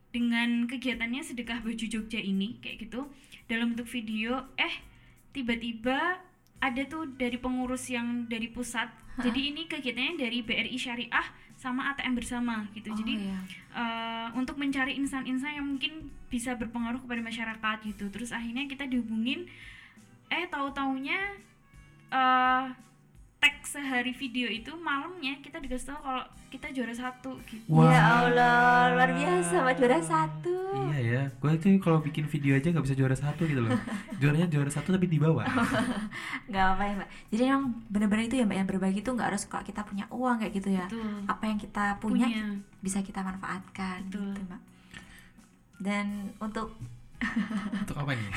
Speaker 3: dengan kegiatannya sedekah baju Jogja ini kayak gitu. Dalam bentuk video eh tiba-tiba ada tuh dari pengurus yang dari pusat. Jadi ini kegiatannya dari BRI Syariah sama ATM bersama gitu
Speaker 1: Oh,
Speaker 3: jadi
Speaker 1: iya.
Speaker 3: eh, untuk mencari insan-insan yang mungkin bisa berpengaruh kepada masyarakat gitu terus akhirnya kita dihubungin eh tahu-taunya eh tag sehari video itu malamnya kita dikasih tahu kalau kita juara satu gitu
Speaker 2: Wah.
Speaker 1: Ya Allah, luar biasa Mbak juara satu.
Speaker 2: Iya ya, gue itu kalau bikin video aja nggak bisa juara satu gitu loh. Juaranya juara satu tapi di bawah.
Speaker 1: Nggak apa ya Mbak. Jadi emang bener-bener itu ya Mbak yang berbagi itu nggak harus kalau kita punya uang kayak gitu ya.
Speaker 3: Betul.
Speaker 1: Apa yang kita punya,
Speaker 3: Punya.
Speaker 1: bisa kita manfaatkan
Speaker 3: Betul.
Speaker 1: gitu Mbak. Dan untuk
Speaker 2: Untuk apa nih?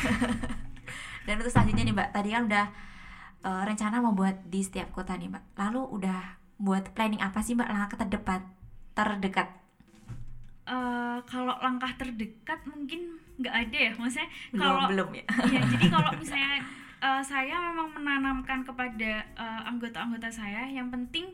Speaker 1: dan untuk selanjutnya nih Mbak, tadi kan udah eh, rencana mau buat di setiap kota nih Mbak. Lalu udah buat planning apa sih Mbak langkah terdekat terdekat?
Speaker 3: Eh, kalau langkah terdekat mungkin nggak ada ya maksudnya
Speaker 1: Belum
Speaker 3: kalau
Speaker 1: belum ya.
Speaker 3: Iya, jadi kalau misalnya eh, saya memang menanamkan kepada eh, anggota-anggota saya yang penting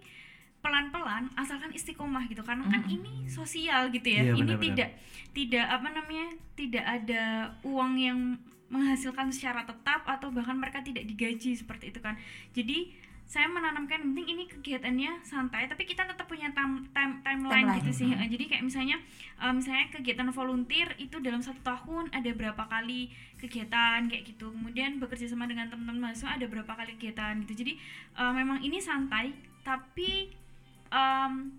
Speaker 3: pelan-pelan asalkan istiqomah gitu karena kan
Speaker 1: Mm-mm.
Speaker 3: ini sosial gitu ya
Speaker 2: Iya,
Speaker 3: ini
Speaker 2: benar-benar.
Speaker 3: tidak tidak apa namanya tidak ada uang yang menghasilkan secara tetap atau bahkan mereka tidak digaji seperti itu kan. Jadi saya menanamkan yang penting ini kegiatannya santai tapi kita tetap punya time, time timeline
Speaker 1: Timeline.
Speaker 3: gitu sih. Jadi kayak misalnya eh, misalnya kegiatan volunteer itu dalam satu tahun ada berapa kali kegiatan kayak gitu. Kemudian bekerja sama dengan teman-teman mahasiswa ada berapa kali kegiatan gitu. Jadi eh, memang ini santai tapi em,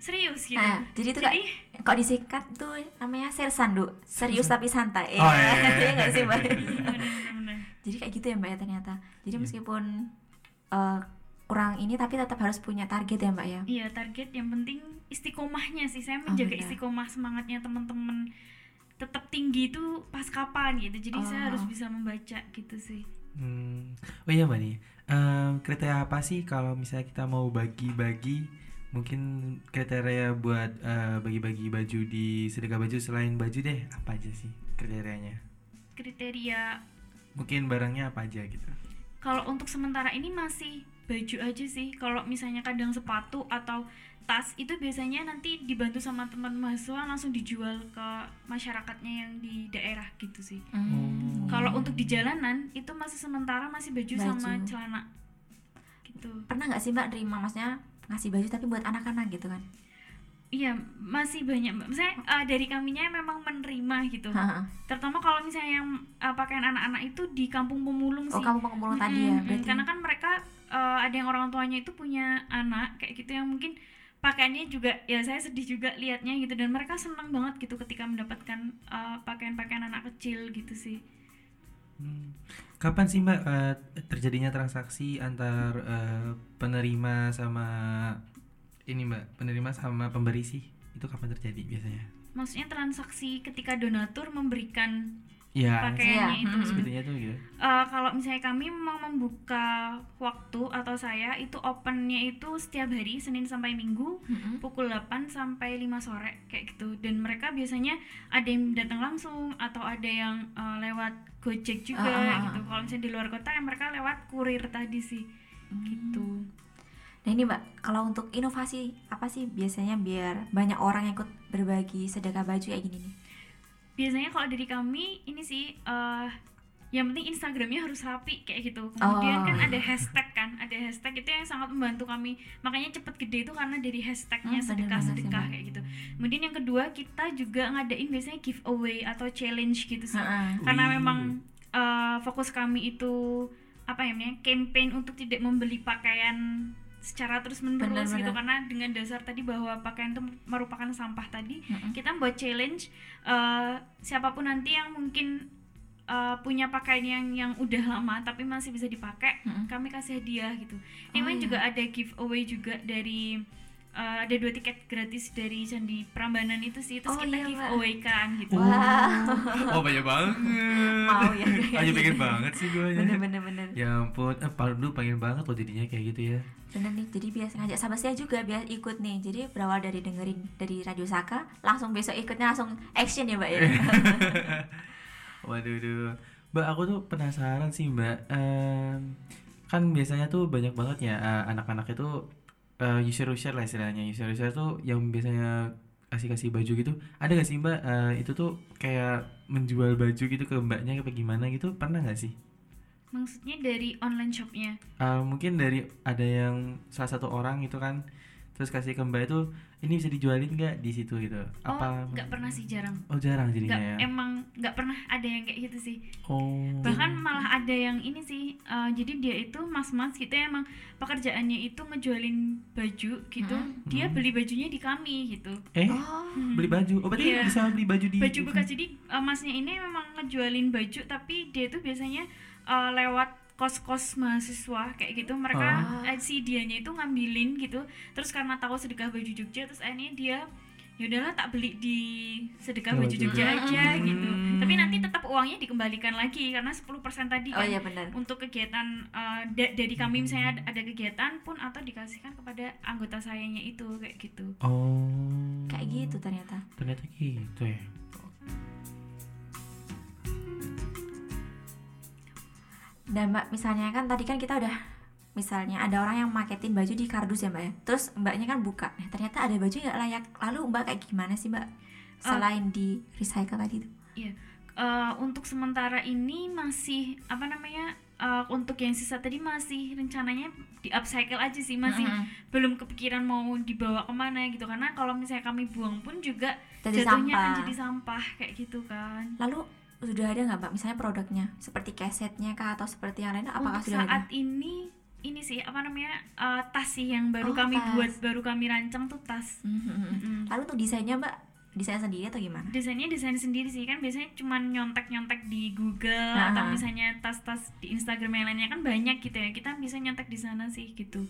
Speaker 3: serius gitu
Speaker 1: Nah, jadi itu
Speaker 3: jadi
Speaker 1: kok disingkat tuh namanya sersan Du. Serius tapi santai.
Speaker 2: Oh, iya, iya,
Speaker 1: Iya nggak sih Mbak?
Speaker 3: bener-bener
Speaker 1: Jadi kayak gitu ya Mbak ya ternyata. Jadi
Speaker 2: Iya.
Speaker 1: meskipun eh, kurang ini tapi tetap harus punya target ya Mbak ya.
Speaker 3: Iya target yang penting istiqomahnya sih saya
Speaker 1: Oh,
Speaker 3: menjaga
Speaker 1: benar.
Speaker 3: istiqomah semangatnya teman-teman tetap tinggi itu pas kapan gitu jadi saya
Speaker 1: Oh.
Speaker 3: harus bisa membaca gitu sih
Speaker 2: Hmm. Oh iya mbak nih, Em, kriteria apa sih kalau misalnya kita mau bagi-bagi mungkin kriteria buat eh, bagi-bagi baju di sedekah baju selain baju deh apa aja sih kriterianya?
Speaker 3: kriteria
Speaker 2: Mungkin barangnya apa aja gitu?
Speaker 3: kalau untuk sementara ini masih baju aja sih kalau misalnya kadang sepatu atau tas itu biasanya nanti dibantu sama teman mahasiswa langsung dijual ke masyarakatnya yang di daerah gitu sih
Speaker 1: Hmm.
Speaker 3: kalau untuk di jalanan itu masih sementara masih baju, sama
Speaker 1: Baju.
Speaker 3: celana gitu
Speaker 1: pernah nggak sih mbak terima maksudnya ngasih baju tapi buat anak-anak gitu kan
Speaker 3: iya masih banyak Mbak. misalnya eh, dari kaminya memang menerima gitu
Speaker 1: Ha-ha.
Speaker 3: terutama kalau misalnya yang eh, pakaian anak-anak itu di kampung pemulung
Speaker 1: oh
Speaker 3: sih
Speaker 1: kamu pengumpulan tadi ya berarti
Speaker 3: karena kan mereka eh, ada yang orang tuanya itu punya anak kayak gitu yang mungkin pakaiannya juga ya saya sedih juga liatnya gitu dan mereka senang banget gitu ketika mendapatkan eh, pakaian-pakaian anak kecil gitu sih
Speaker 2: Hmm. Kapan sih Mbak eh, terjadinya transaksi antar eh, penerima sama ini Mbak, penerima sama pemberi sih? Itu kapan terjadi biasanya?
Speaker 3: maksudnya transaksi ketika donatur memberikan
Speaker 2: Ya,
Speaker 3: pakaiannya
Speaker 1: Iya,
Speaker 3: itu
Speaker 1: mm-mm.
Speaker 2: sebetulnya tuh gitu.
Speaker 3: Eh, kalau misalnya kami memang membuka waktu atau saya itu opennya itu setiap hari Senin sampai Minggu
Speaker 1: Mm-mm.
Speaker 3: pukul 8 sampai 5 sore kayak gitu dan mereka biasanya ada yang datang langsung atau ada yang eh, lewat Gojek juga
Speaker 1: ah.
Speaker 3: gitu kalau misalnya di luar kota yang mereka lewat kurir tadi sih gitu
Speaker 1: Nah ini mbak, kalau untuk inovasi apa sih biasanya biar banyak orang yang ikut berbagi sedekah baju kayak gini nih?
Speaker 3: Biasanya kalau dari kami ini sih eh yang penting Instagramnya harus rapi kayak gitu kemudian
Speaker 1: Oh.
Speaker 3: kan ada hashtag kan ada hashtag itu yang sangat membantu kami makanya cepet gede itu karena dari hashtagnya
Speaker 1: Hmm, bener
Speaker 3: sedekah
Speaker 1: sih,
Speaker 3: sedekah kayak gitu kemudian yang kedua kita juga ngadain biasanya giveaway atau challenge gitu sih
Speaker 1: Ha-ha.
Speaker 3: karena
Speaker 2: Wih.
Speaker 3: memang eh, fokus kami itu apa ya namanya campaign untuk tidak membeli pakaian secara terus menerus gitu karena dengan dasar tadi bahwa pakaian itu merupakan sampah tadi
Speaker 1: Mm-mm.
Speaker 3: kita buat challenge eh, siapa pun nanti yang mungkin eh, punya pakaian yang yang udah lama tapi masih bisa dipakai
Speaker 1: Mm-mm.
Speaker 3: kami kasih hadiah gitu
Speaker 1: Oh,
Speaker 3: Ini
Speaker 1: iya.
Speaker 3: juga ada giveaway juga dari eh, ada dua tiket gratis dari Candi Prambanan itu sih terus
Speaker 1: Oh,
Speaker 3: kita
Speaker 1: iya,
Speaker 3: giveaway kan gitu
Speaker 1: Wah.
Speaker 2: Oh, banyak banget.
Speaker 1: Mau ya,
Speaker 2: Ayo pengen banget sih gue.
Speaker 1: Bener bener bener.
Speaker 2: Ya ampun, eh, Paldu pengen banget loh jadinya kayak gitu ya.
Speaker 1: Bener nih, jadi biasa ngajak sahabat saya juga biar ikut nih. Jadi berawal dari dengerin dari Radio Saka, langsung besok ikutnya langsung action ya mbak ya.
Speaker 2: Waduh, duh. Mbak, aku tuh penasaran sih, Mbak. Em, kan biasanya tuh banyak banget ya eh, anak-anak itu eh, user-user lah istilahnya. User-user tuh yang biasanya kasih-kasih baju gitu. Ada gak sih, Mbak? eh, itu tuh kayak menjual baju gitu ke mbaknya apa gimana gitu? Pernah gak sih?
Speaker 3: Maksudnya dari online shopnya?
Speaker 2: Eh, mungkin dari ada yang salah satu orang gitu kan terus kasih ke mbak itu ini bisa dijualin nggak di situ? gitu.
Speaker 3: Oh
Speaker 2: apa
Speaker 3: nggak pernah sih jarang.
Speaker 2: Oh jarang jadinya ya?
Speaker 3: emang nggak pernah ada yang kayak gitu sih.
Speaker 2: Oh.
Speaker 3: Bahkan malah ada yang ini sih eh, jadi dia itu mas-mas gitu ya, emang pekerjaannya itu ngejualin baju gitu.
Speaker 1: Mm-mm.
Speaker 3: dia
Speaker 2: Mm.
Speaker 3: beli bajunya di kami gitu.
Speaker 2: Eh?
Speaker 1: Oh.
Speaker 3: Hmm.
Speaker 2: beli baju? Oh berarti
Speaker 3: Iya.
Speaker 2: bisa beli baju di
Speaker 3: baju bekas. Jadi eh, masnya ini memang ngejualin baju tapi dia itu biasanya eh, lewat kos-kos mahasiswa kayak gitu mereka
Speaker 1: Oh.
Speaker 3: eh, si dianya itu ngambilin gitu terus karena tahu sedekah baju Jogja terus akhirnya dia ya udahlah tak beli di sedekah
Speaker 2: Oh,
Speaker 3: baju. Jogja aja
Speaker 2: Hmm.
Speaker 3: gitu tapi nanti tetap uangnya dikembalikan lagi karena 10% tadi
Speaker 1: Oh
Speaker 3: kan
Speaker 1: iya benar.
Speaker 3: untuk kegiatan uh, da- dari kami misalnya ada, ada kegiatan pun atau dikasihkan kepada anggota sayanya itu kayak gitu
Speaker 2: oh
Speaker 1: Kayak gitu ternyata.
Speaker 2: ternyata gitu ya
Speaker 1: Dan mbak misalnya kan tadi kan kita udah misalnya ada orang yang maketin baju di kardus ya mbak ya. Terus mbaknya kan buka. Nah, ternyata ada baju nggak layak. Lalu mbak kayak gimana sih mbak? Selain di recycle tadi itu.
Speaker 3: Uh, untuk sementara ini masih apa namanya uh, untuk yang sisa tadi masih rencananya di upcycle aja sih masih
Speaker 1: Mm-mm.
Speaker 3: belum kepikiran mau dibawa ke mana gitu karena kalau misalnya kami buang pun juga
Speaker 1: Jadi
Speaker 3: jatuhnya
Speaker 1: sampah.
Speaker 3: akan jadi sampah kayak gitu kan
Speaker 1: Lalu sudah ada nggak mbak misalnya produknya seperti kesetnya kah atau seperti yang lain apakah
Speaker 3: untuk
Speaker 1: sudah
Speaker 3: saat
Speaker 1: ada?
Speaker 3: ini ini sih apa namanya uh, tas sih yang baru
Speaker 1: Oh,
Speaker 3: kami
Speaker 1: tas.
Speaker 3: buat baru kami rancang tuh tas
Speaker 1: Mhm, mhm.
Speaker 3: Mm-mm.
Speaker 1: Lalu untuk desainnya mbak desain sendiri atau gimana?
Speaker 3: desainnya desain sendiri sih kan biasanya cuman nyontek-nyontek di Google
Speaker 1: Nah.
Speaker 3: atau misalnya tas-tas di Instagram yang lainnya kan banyak gitu ya kita bisa nyontek di sana sih gitu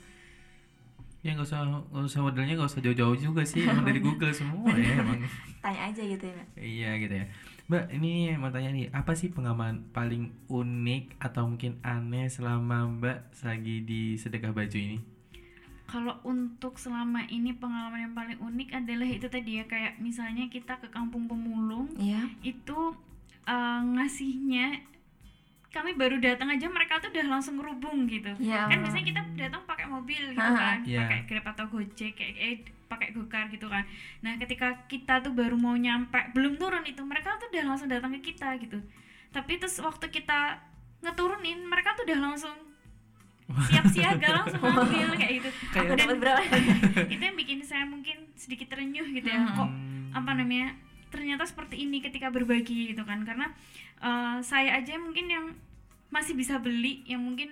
Speaker 2: ya nggak usah nggak usah modelnya nggak usah jauh-jauh juga sih emang dari Google semua ya emang
Speaker 1: Tanya aja gitu ya.
Speaker 2: Iya gitu ya Mbak ini mau tanya nih Apa sih pengalaman paling unik Atau mungkin aneh Selama Mbak lagi di sedekah baju ini
Speaker 3: kalau untuk selama ini pengalaman yang paling unik adalah itu tadi ya kayak misalnya kita ke kampung pemulung
Speaker 1: Iya.
Speaker 3: itu eh, ngasihnya kami baru datang aja mereka tuh udah langsung ngerubung gitu
Speaker 1: Ya
Speaker 3: kan biasanya kita datang pakai mobil gitu kan
Speaker 2: Iya.
Speaker 3: pakai grab atau gojek kayak eh pakai gokar gitu kan nah ketika kita tuh baru mau nyampe belum turun itu mereka tuh udah langsung datang ke kita gitu tapi terus waktu kita ngeturunin mereka tuh udah langsung siap siaga langsung ambil kayak gitu
Speaker 1: Aku
Speaker 3: Dan
Speaker 1: dapat berapa?
Speaker 3: itu yang bikin saya mungkin sedikit terenyuh gitu ya
Speaker 1: Mhm.
Speaker 3: kok
Speaker 2: Hmm.
Speaker 3: apa namanya ternyata seperti ini ketika berbagi gitu kan karena eh, saya aja mungkin yang masih bisa beli yang mungkin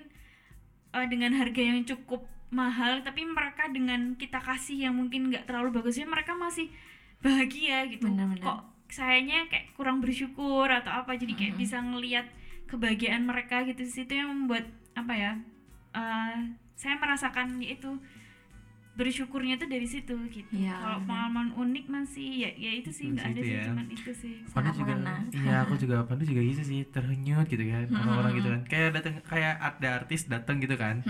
Speaker 3: eh, dengan harga yang cukup mahal tapi mereka dengan kita kasih yang mungkin nggak terlalu bagus ya mereka masih bahagia gitu
Speaker 1: Bener-bener.
Speaker 3: kok sayanya kayak kurang bersyukur atau apa jadi kayak
Speaker 1: Mhm.
Speaker 3: bisa ngelihat kebahagiaan mereka gitu situ yang membuat apa ya eh, saya merasakan yaitu bersyukurnya tuh dari situ gitu.
Speaker 1: Iya,
Speaker 3: kalau pengalaman unik masih ya ya itu sih nggak ada sih
Speaker 2: ya.
Speaker 3: cuman itu sih.
Speaker 2: Pandu
Speaker 1: Sangat
Speaker 2: juga, iya aku juga Pandu juga gitu sih terhanyut gitu kan orang-orang gitu kan. Kayak datang kayak ada artis datang gitu kan.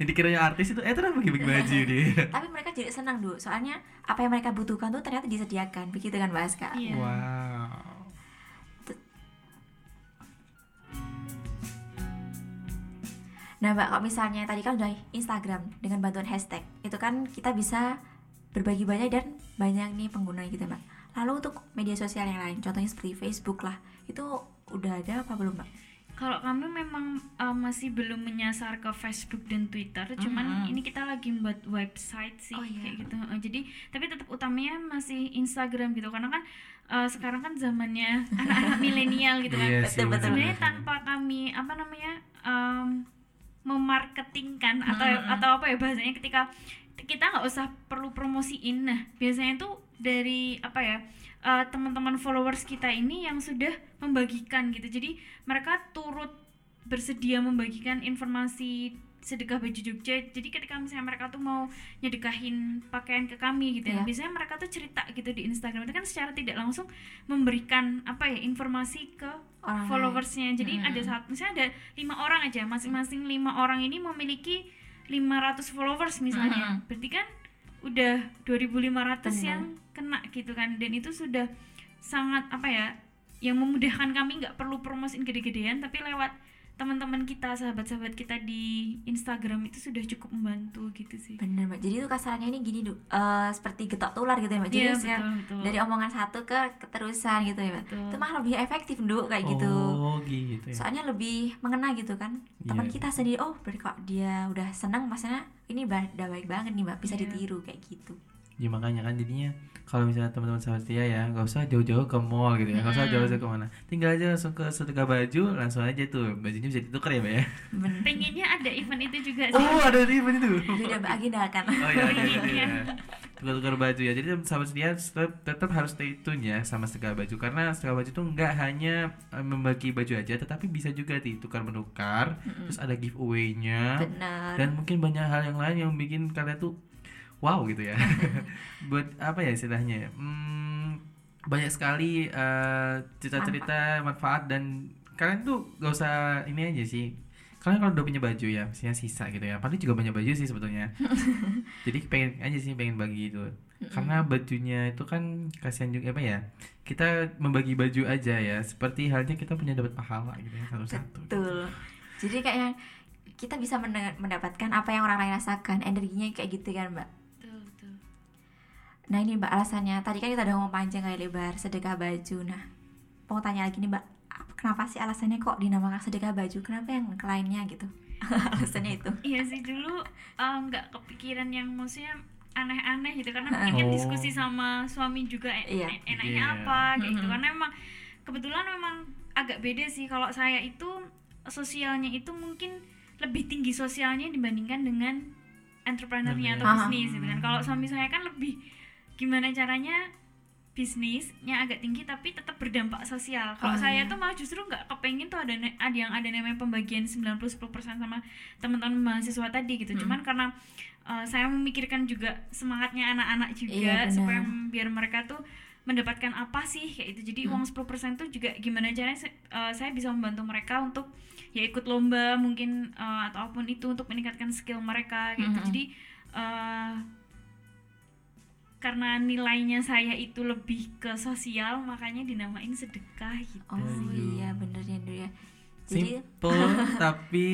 Speaker 2: Yang dikiranya artis itu eh terus bagi-bagi baju dia.
Speaker 1: Tapi mereka jadi senang dulu, soalnya apa yang mereka butuhkan tuh ternyata disediakan, begitu kan Mbak Aska?
Speaker 3: iya.
Speaker 2: Wow
Speaker 1: Nah Mbak, kalau misalnya tadi kan udah Instagram dengan bantuan hashtag, itu kan kita bisa berbagi banyak dan banyak nih pengguna gitu Mbak. Lalu untuk media sosial yang lain, contohnya seperti Facebook lah, itu udah ada apa belum Mbak?
Speaker 3: kalau kami memang uh, masih belum menyasar ke Facebook dan Twitter cuman
Speaker 1: Mhm.
Speaker 3: ini kita lagi buat website sih
Speaker 1: Oh, iya.
Speaker 3: kayak gitu Uh, jadi tapi tetap utamanya masih Instagram gitu karena kan uh, sekarang kan zamannya anak-anak milenial gitu kan
Speaker 2: Iya
Speaker 1: Betul,
Speaker 2: sih,
Speaker 1: betul.
Speaker 3: sebenarnya tanpa kami apa namanya um, memarketingkan atau
Speaker 1: Mm-mm.
Speaker 3: atau apa ya bahasanya ketika kita nggak usah perlu promosiin nah biasanya tuh dari apa ya uh, teman-teman followers kita ini yang sudah membagikan gitu jadi mereka turut bersedia membagikan informasi sedekah baju Jogja jadi ketika misalnya mereka tuh mau nyedekahin pakaian ke kami gitu
Speaker 1: Iya.
Speaker 3: ya biasanya mereka tuh cerita gitu di Instagram itu kan secara tidak langsung memberikan apa ya informasi ke
Speaker 1: Orang lain.
Speaker 3: followersnya jadi
Speaker 1: Mm-mm.
Speaker 3: ada saat misalnya ada lima orang aja masing-masing lima orang ini memiliki 500 followers misalnya
Speaker 1: Mm-mm.
Speaker 3: berarti kan udah 2.500
Speaker 1: Bener.
Speaker 3: yang kena gitu kan dan itu sudah sangat apa ya yang memudahkan kami nggak perlu promosiin gede-gedean tapi lewat teman-teman kita sahabat-sahabat kita di Instagram itu sudah cukup membantu gitu sih
Speaker 1: Bener Mbak, jadi itu kasarannya ini gini Du, eh, seperti getok tular gitu ya Mbak. Jadi
Speaker 3: Iya,
Speaker 1: misalnya
Speaker 3: betul, betul.
Speaker 1: dari omongan satu ke keterusan gitu ya Mbak.
Speaker 3: Betul.
Speaker 1: Itu malah lebih efektif Du, kayak gitu.
Speaker 2: oh gitu ya
Speaker 1: Soalnya lebih mengena gitu kan. Teman
Speaker 2: Iya.
Speaker 1: kita sendiri, oh berarti kok dia udah senang maksudnya ini udah baik banget nih Mbak, bisa
Speaker 3: Iya.
Speaker 1: ditiru kayak gitu.
Speaker 2: Ya makanya kan jadinya kalau misalnya teman-teman sahabat setia ya nggak usah jauh-jauh ke mall gitu ya nggak usah jauh-jauh ke mana tinggal aja langsung ke sedekah baju langsung aja tuh bajunya bisa ditukar ya mbak ya.
Speaker 3: Pengennya ada event itu juga sih.
Speaker 2: Oh ada event itu.
Speaker 1: Jadi udah Mbak agendakan.
Speaker 2: oh iya ada ada
Speaker 3: Iya.
Speaker 2: ya. Tukar-tukar baju ya. Jadi sahabat setia tetap, tetap harus stay tune ya sama sedekah baju. Karena sedekah baju tuh nggak hanya eh, membagi baju aja tetapi bisa juga ditukar menukar terus ada giveaway-nya. Dan mungkin banyak hal yang lain yang bikin kalian tuh wow gitu ya. Buat apa ya istilahnya hmm, banyak sekali eh, cerita-cerita manfaat dan kalian tuh gak usah ini aja sih. Kalian kalau udah punya baju ya misalnya sisa gitu ya paling juga banyak baju sih sebetulnya. Jadi pengen aja sih pengen bagi itu karena bajunya itu kan kasihan juga apa ya kita membagi baju aja ya. Seperti halnya kita punya dapat pahala gitu ya satu-satu
Speaker 1: Betul. Jadi kayaknya kita bisa mendapatkan apa yang orang lain rasakan, energinya kayak gitu kan Mbak. Nah ini Mbak alasannya, tadi kan kita udah ngomong panjang kali lebar, sedekah baju. Nah, mau tanya lagi nih Mbak, apa- kenapa sih alasannya kok dinamakan sedekah baju? Kenapa yang lainnya gitu? alasannya itu.
Speaker 3: Iya sih dulu eh, nggak kepikiran yang maksudnya aneh-aneh gitu karena
Speaker 1: Heeh.
Speaker 3: ingin
Speaker 2: Oh.
Speaker 3: diskusi sama suami juga en-
Speaker 1: Iya.
Speaker 3: en- enaknya
Speaker 2: Iya.
Speaker 3: apa gitu
Speaker 1: Mhm.
Speaker 3: karena emang kebetulan memang agak beda sih kalau saya itu sosialnya itu mungkin lebih tinggi sosialnya dibandingkan dengan entrepreneurnya atau bisnis gitu kan kalau suami saya kan lebih gimana caranya bisnisnya agak tinggi tapi tetap berdampak sosial.
Speaker 1: Oh,
Speaker 3: Kalau saya
Speaker 1: iya.
Speaker 3: tuh malah justru nggak kepengen tuh ada ada yang ada namanya pembagian 90 10% sama teman-teman mahasiswa tadi gitu.
Speaker 1: Mm.
Speaker 3: Cuman karena uh, saya memikirkan juga semangatnya anak-anak juga
Speaker 1: Iya,
Speaker 3: supaya
Speaker 1: benar.
Speaker 3: biar mereka tuh mendapatkan apa sih kayak itu. Jadi
Speaker 1: Mm.
Speaker 3: uang 10% tuh juga gimana caranya uh, saya bisa membantu mereka untuk ya ikut lomba mungkin uh, atau apa pun itu untuk meningkatkan skill mereka gitu.
Speaker 1: Mhm.
Speaker 3: Jadi uh, karena nilainya saya itu lebih ke sosial makanya dinamain sedekah gitu
Speaker 1: Oh iya bener ya Ndu ya. Jadi
Speaker 2: Simple tapi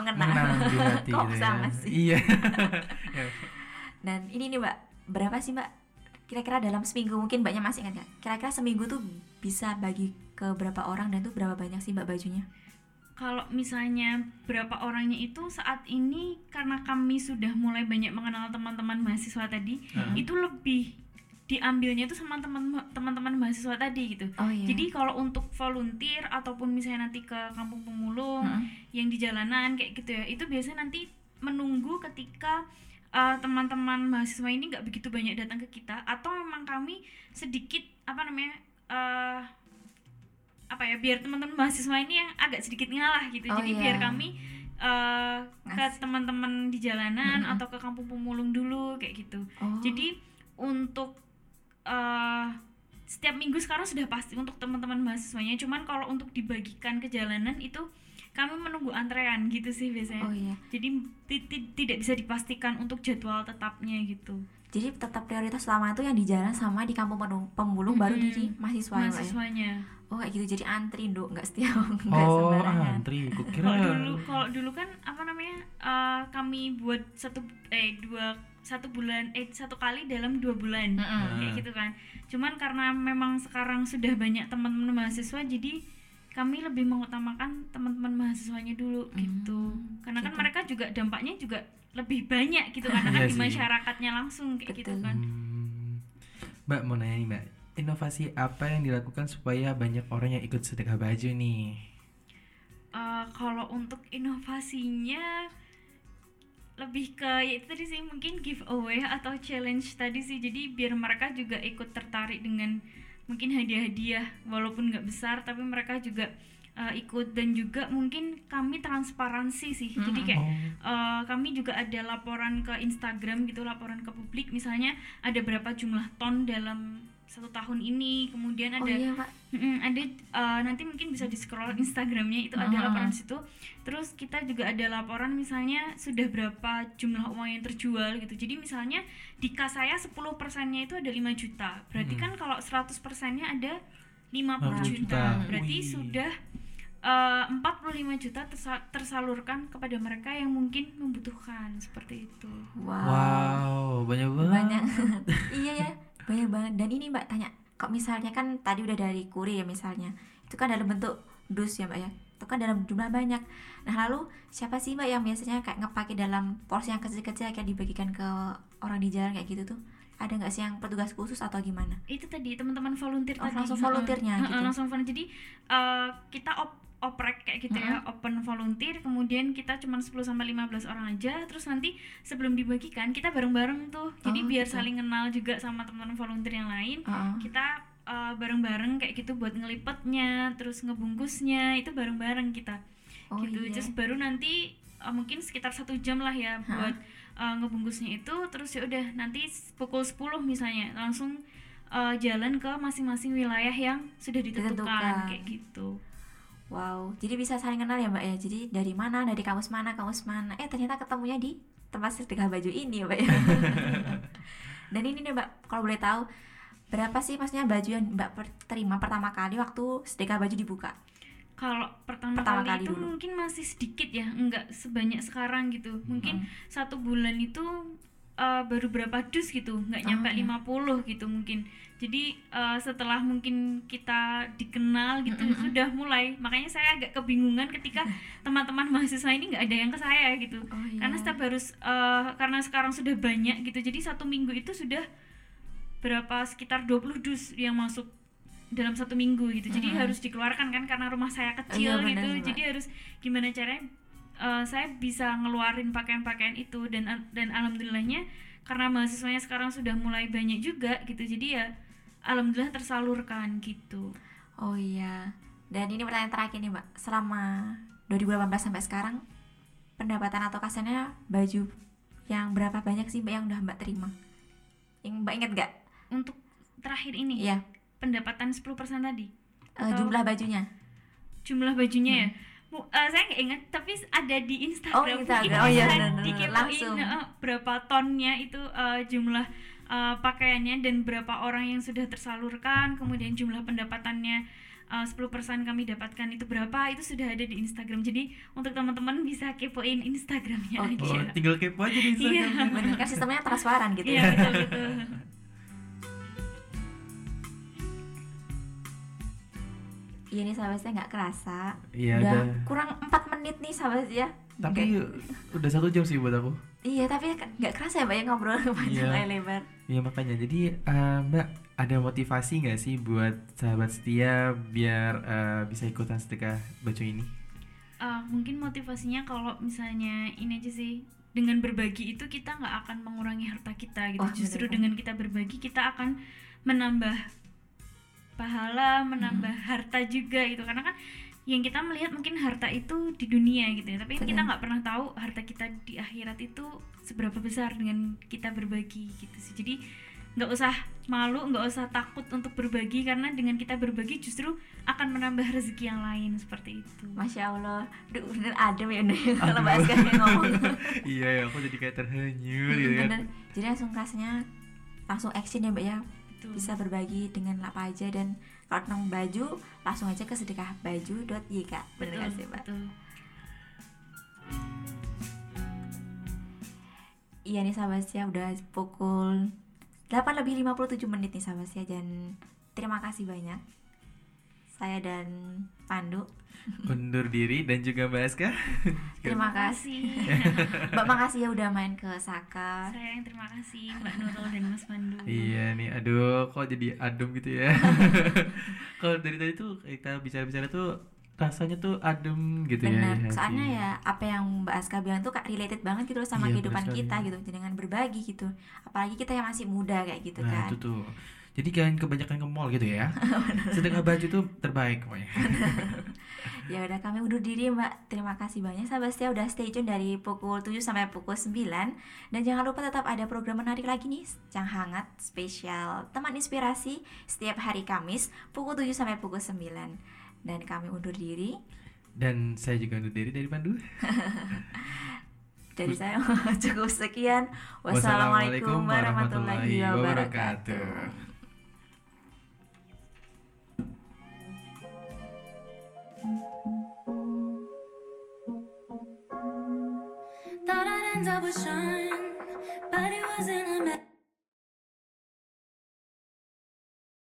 Speaker 2: di hati
Speaker 1: Kok
Speaker 2: gitu ya.
Speaker 1: sama sih?
Speaker 2: Iya.
Speaker 1: Dan ini nih Mbak, berapa sih Mbak? Kira-kira dalam seminggu mungkin Mbaknya masih ingat nggak? Kira-kira seminggu tuh bisa bagi ke berapa orang dan tuh berapa banyak sih Mbak bajunya?
Speaker 3: Kalau misalnya berapa orangnya itu saat ini karena kami sudah mulai banyak mengenal teman-teman mahasiswa tadi
Speaker 2: Heeh.
Speaker 3: itu lebih diambilnya itu sama teman teman-teman mahasiswa tadi gitu
Speaker 1: Oh iya.
Speaker 3: jadi kalau untuk volunteer ataupun misalnya nanti ke kampung pemulung
Speaker 1: Mm-mm.
Speaker 3: yang di jalanan kayak gitu ya itu biasanya nanti menunggu ketika uh, teman-teman mahasiswa ini nggak begitu banyak datang ke kita atau memang kami sedikit apa namanya uh, apa ya biar teman-teman mahasiswa ini yang agak sedikit ngalah gitu
Speaker 1: Oh,
Speaker 3: jadi
Speaker 1: iya.
Speaker 3: biar kami uh, ke teman-teman di jalanan
Speaker 1: Mm-mm.
Speaker 3: atau ke kampung pemulung dulu kayak gitu
Speaker 1: Oh.
Speaker 3: jadi untuk eh, setiap minggu sekarang sudah pasti untuk teman-teman mahasiswanya. Cuman kalau untuk dibagikan ke jalanan itu kami menunggu antrean gitu sih biasanya.
Speaker 1: Oh iya.
Speaker 3: Jadi ti- ti- tidak bisa dipastikan untuk jadwal tetapnya gitu.
Speaker 1: Jadi tetap prioritas utama itu yang di jalan sama di kampung penung- pemulung baru
Speaker 3: Mm-mm.
Speaker 1: di mahasiswa ya, ya?
Speaker 3: Mahasiswanya.
Speaker 1: Oh kayak gitu jadi antri Nduk, nggak setiap nggak
Speaker 2: Oh,
Speaker 1: sembarangan.
Speaker 2: antri. Kukira
Speaker 3: Kalau dulu kalau dulu kan apa namanya eh, kami buat satu eh dua satu bulan eh satu kali dalam dua bulan
Speaker 1: Mm-mm.
Speaker 3: kayak gitu kan cuman karena memang sekarang sudah banyak teman-teman mahasiswa jadi kami lebih mengutamakan teman-teman mahasiswanya dulu gitu
Speaker 1: Hmm,
Speaker 3: karena kan
Speaker 1: gitu.
Speaker 3: mereka juga dampaknya juga lebih banyak gitu karena kan
Speaker 2: Iya
Speaker 3: di
Speaker 2: sih.
Speaker 3: masyarakatnya langsung kayak gitu
Speaker 1: Betul.
Speaker 3: kan
Speaker 2: Hmm. Mbak mau nanya nih Mbak, inovasi apa yang dilakukan supaya banyak orang yang ikut sedekah baju nih?
Speaker 3: Eh, kalau untuk inovasinya lebih ke ya itu tadi sih mungkin giveaway atau challenge tadi sih jadi biar mereka juga ikut tertarik dengan mungkin hadiah-hadiah walaupun nggak besar tapi mereka juga eh, ikut. Dan juga mungkin kami transparansi sih. Jadi
Speaker 1: Mm-mm.
Speaker 3: kayak eh, kami juga ada laporan ke Instagram gitu laporan ke publik. Misalnya ada berapa jumlah ton dalam satu tahun ini kemudian
Speaker 1: Oh
Speaker 3: ada
Speaker 1: iya Pak.
Speaker 3: Mm-mm, ada eh, nanti mungkin bisa di scroll Instagramnya itu ada
Speaker 1: Mm-mm.
Speaker 3: laporan situ. Terus kita juga ada laporan misalnya sudah berapa jumlah uang yang terjual gitu. Jadi misalnya di kas saya 10 persennya itu ada 5 juta. Berarti
Speaker 2: Mm.
Speaker 3: kan kalau 100 persennya ada 50
Speaker 2: 50
Speaker 3: juta.
Speaker 2: juta.
Speaker 3: Berarti
Speaker 2: Wih.
Speaker 3: sudah eh, 45 juta tersa- tersalurkan kepada mereka yang mungkin membutuhkan seperti itu.
Speaker 1: Wow.
Speaker 2: Wow, banyak banget.
Speaker 1: Banyak. iya ya, banyak banget. Dan ini Mbak tanya, kok misalnya kan tadi udah dari kurir ya misalnya. Itu kan dalam bentuk dus ya Mbak ya. Itu kan dalam jumlah banyak. Nah, lalu siapa sih Mbak yang biasanya kayak ngepake dalam porsi yang kecil-kecil kayak dibagikan ke orang di jalan kayak gitu tuh? Ada nggak sih yang petugas khusus atau gimana?
Speaker 3: itu tadi teman-teman volunteer
Speaker 1: Oh,
Speaker 3: tadi
Speaker 1: langsung volunteernya
Speaker 3: Heeh,
Speaker 1: gitu.
Speaker 3: langsung volunteer jadi eh, kita op oprek kayak gitu ya open volunteer. Kemudian kita cuma 10 sampai 15 orang aja. Terus nanti sebelum dibagikan kita bareng-bareng tuh. Jadi
Speaker 1: Oh,
Speaker 3: biar
Speaker 1: gitu.
Speaker 3: saling kenal juga sama teman-teman volunteer yang lain
Speaker 1: Heeh.
Speaker 3: kita eh, bareng-bareng kayak gitu buat ngelipetnya terus ngebungkusnya. Itu bareng-bareng kita.
Speaker 1: Oh
Speaker 3: gitu.
Speaker 1: iya.
Speaker 3: terus baru nanti uh, mungkin sekitar satu jam lah ya buat uh, ngebungkusnya itu. Terus ya udah nanti pukul 10 misalnya langsung uh, jalan ke masing-masing wilayah yang sudah ditentukan,
Speaker 1: Ditentukan.
Speaker 3: kayak gitu
Speaker 1: Wow, jadi bisa saling kenal ya Mbak ya. Jadi dari mana, dari kampus mana, kampus mana. Eh ternyata ketemunya di tempat sedekah baju ini ya Mbak ya. Dan ini nih Mbak, kalau boleh tahu berapa sih maksudnya baju yang Mbak terima pertama kali waktu sedekah baju dibuka?
Speaker 3: kalau pertama,
Speaker 1: Pertama
Speaker 3: kali,
Speaker 1: kali
Speaker 3: itu
Speaker 1: dulu.
Speaker 3: mungkin masih sedikit ya nggak sebanyak sekarang gitu mungkin satu bulan itu uh, baru berapa dus gitu nggak
Speaker 1: Oh,
Speaker 3: nyampe
Speaker 1: iya.
Speaker 3: 50 gitu mungkin jadi uh, setelah mungkin kita dikenal gitu sudah mulai makanya saya agak kebingungan ketika teman-teman mahasiswa ini nggak ada yang ke saya gitu
Speaker 1: Oh iya.
Speaker 3: karena setiap harus uh, karena sekarang sudah banyak gitu jadi satu minggu itu sudah berapa sekitar 20 dus yang masuk dalam satu minggu gitu jadi
Speaker 1: Mm-mm.
Speaker 3: harus dikeluarkan kan karena rumah saya
Speaker 1: iya,
Speaker 3: kecil
Speaker 1: benar,
Speaker 3: gitu
Speaker 1: Mbak.
Speaker 3: jadi harus gimana caranya uh, saya bisa ngeluarin pakaian-pakaian itu dan dan alhamdulillahnya karena mahasiswanya sekarang sudah mulai banyak juga gitu jadi ya alhamdulillah tersalurkan gitu
Speaker 1: Oh iya. Dan ini pertanyaan terakhir nih Mbak. Selama 2018 sampai sekarang pendapatan atau kasannya baju yang berapa banyak sih Mbak yang udah Mbak terima? Yang Mbak inget gak?
Speaker 3: untuk terakhir ini
Speaker 1: Iya,
Speaker 3: pendapatan 10% tadi Atau-
Speaker 1: jumlah bajunya.
Speaker 3: jumlah bajunya ya Eh, saya nggak ingat tapi ada di Instagram
Speaker 1: Oh, Instagram. Oh, iya, benar-benar.
Speaker 3: dikepoin,
Speaker 1: Langsung.
Speaker 3: eh, berapa tonnya itu eh, jumlah eh, pakaiannya dan berapa orang yang sudah tersalurkan kemudian jumlah pendapatannya uh, 10% kami dapatkan itu berapa itu sudah ada di Instagram jadi untuk teman-teman bisa kepoin Instagramnya.
Speaker 2: Oh,
Speaker 3: aja
Speaker 2: tinggal kepo aja di
Speaker 3: Iya.
Speaker 2: Instagram.
Speaker 1: Bener kan sistemnya transparan gitu
Speaker 3: iya
Speaker 1: ya.
Speaker 3: betul betul
Speaker 1: Iya nih sahabat saya nggak kerasa.
Speaker 2: Iya,
Speaker 1: udah
Speaker 2: udah.
Speaker 1: kurang 4 menit nih sahabat ya.
Speaker 2: Tapi udah satu jam sih buat aku.
Speaker 1: Iya tapi nggak kerasa ya mbak ya ngobrol panjang
Speaker 2: Iya.
Speaker 1: lebar.
Speaker 2: Iya makanya jadi eh, Mbak ada motivasi nggak sih buat sahabat setia biar eh, bisa ikutan sedekah baju ini?
Speaker 3: Uh, mungkin motivasinya kalau misalnya ini aja sih dengan berbagi itu kita nggak akan mengurangi harta kita gitu
Speaker 1: Wah,
Speaker 3: justru
Speaker 1: bener,
Speaker 3: dengan kita berbagi kita akan menambah pahala menambah harta juga gitu. Karena kan yang kita melihat mungkin harta itu di dunia gitu ya. Tapi kita
Speaker 1: Betul.
Speaker 3: nggak pernah tahu harta kita di akhirat itu seberapa besar dengan kita berbagi gitu sih. Jadi nggak usah malu nggak usah takut untuk berbagi karena dengan kita berbagi justru akan menambah rezeki yang lain seperti itu.
Speaker 1: Masya Allah, Duh, bener adem ya Unda, kalau Aska yang ngomong.
Speaker 2: iya ya aku jadi kayak terhanyut gitu kan.
Speaker 1: Bener. Jadi langsung rasanya langsung action ya mbak ya
Speaker 3: Betul.
Speaker 1: bisa berbagi dengan apa aja dan kalau tentang baju langsung aja ke sedekahbaju.yk bener
Speaker 3: betul,
Speaker 1: gak sih mbak?
Speaker 3: betul.
Speaker 1: Iya nih sahabat ya udah pukul 8 lebih 57 menit nih sahabat ya dan terima kasih banyak saya dan Pandu
Speaker 2: Undur diri dan juga Mbak Aska.
Speaker 1: terima kasih Mbak makasih ya udah main ke Saka
Speaker 3: saya yang terima kasih Mbak Nurul dan Mas Pandu
Speaker 2: Iya nih, aduh kok jadi adem gitu ya. Kalau dari tadi tuh kita bicara-bicara tuh rasanya tuh adem gitu ya.
Speaker 1: Benar,
Speaker 2: di hati.
Speaker 1: soalnya ya apa yang Mbak Aska bilang tuh kak related banget gitu loh sama
Speaker 2: Iya,
Speaker 1: kehidupan kita gitu dengan berbagi gitu apalagi kita yang masih muda kayak gitu
Speaker 2: Nah
Speaker 1: kan
Speaker 2: itu tuh. Jadi kalian kebanyakan ke mall gitu ya. Sedekah baju tuh terbaik pokoknya.
Speaker 1: ya udah kami undur diri Mbak. Terima kasih banyak sahabat setia. Udah stay tune dari pukul 7 sampai pukul 9 dan jangan lupa tetap ada program menarik lagi nih Cang Hangat spesial teman inspirasi setiap hari Kamis pukul 7 sampai pukul 9 dan kami undur diri.
Speaker 2: Dan saya juga undur diri dari Pandu.
Speaker 1: dari saya cukup sekian. Wassalamualaikum warahmatullahi wabarakatuh
Speaker 4: Thought I'd end up with Sean, but it wasn't a match.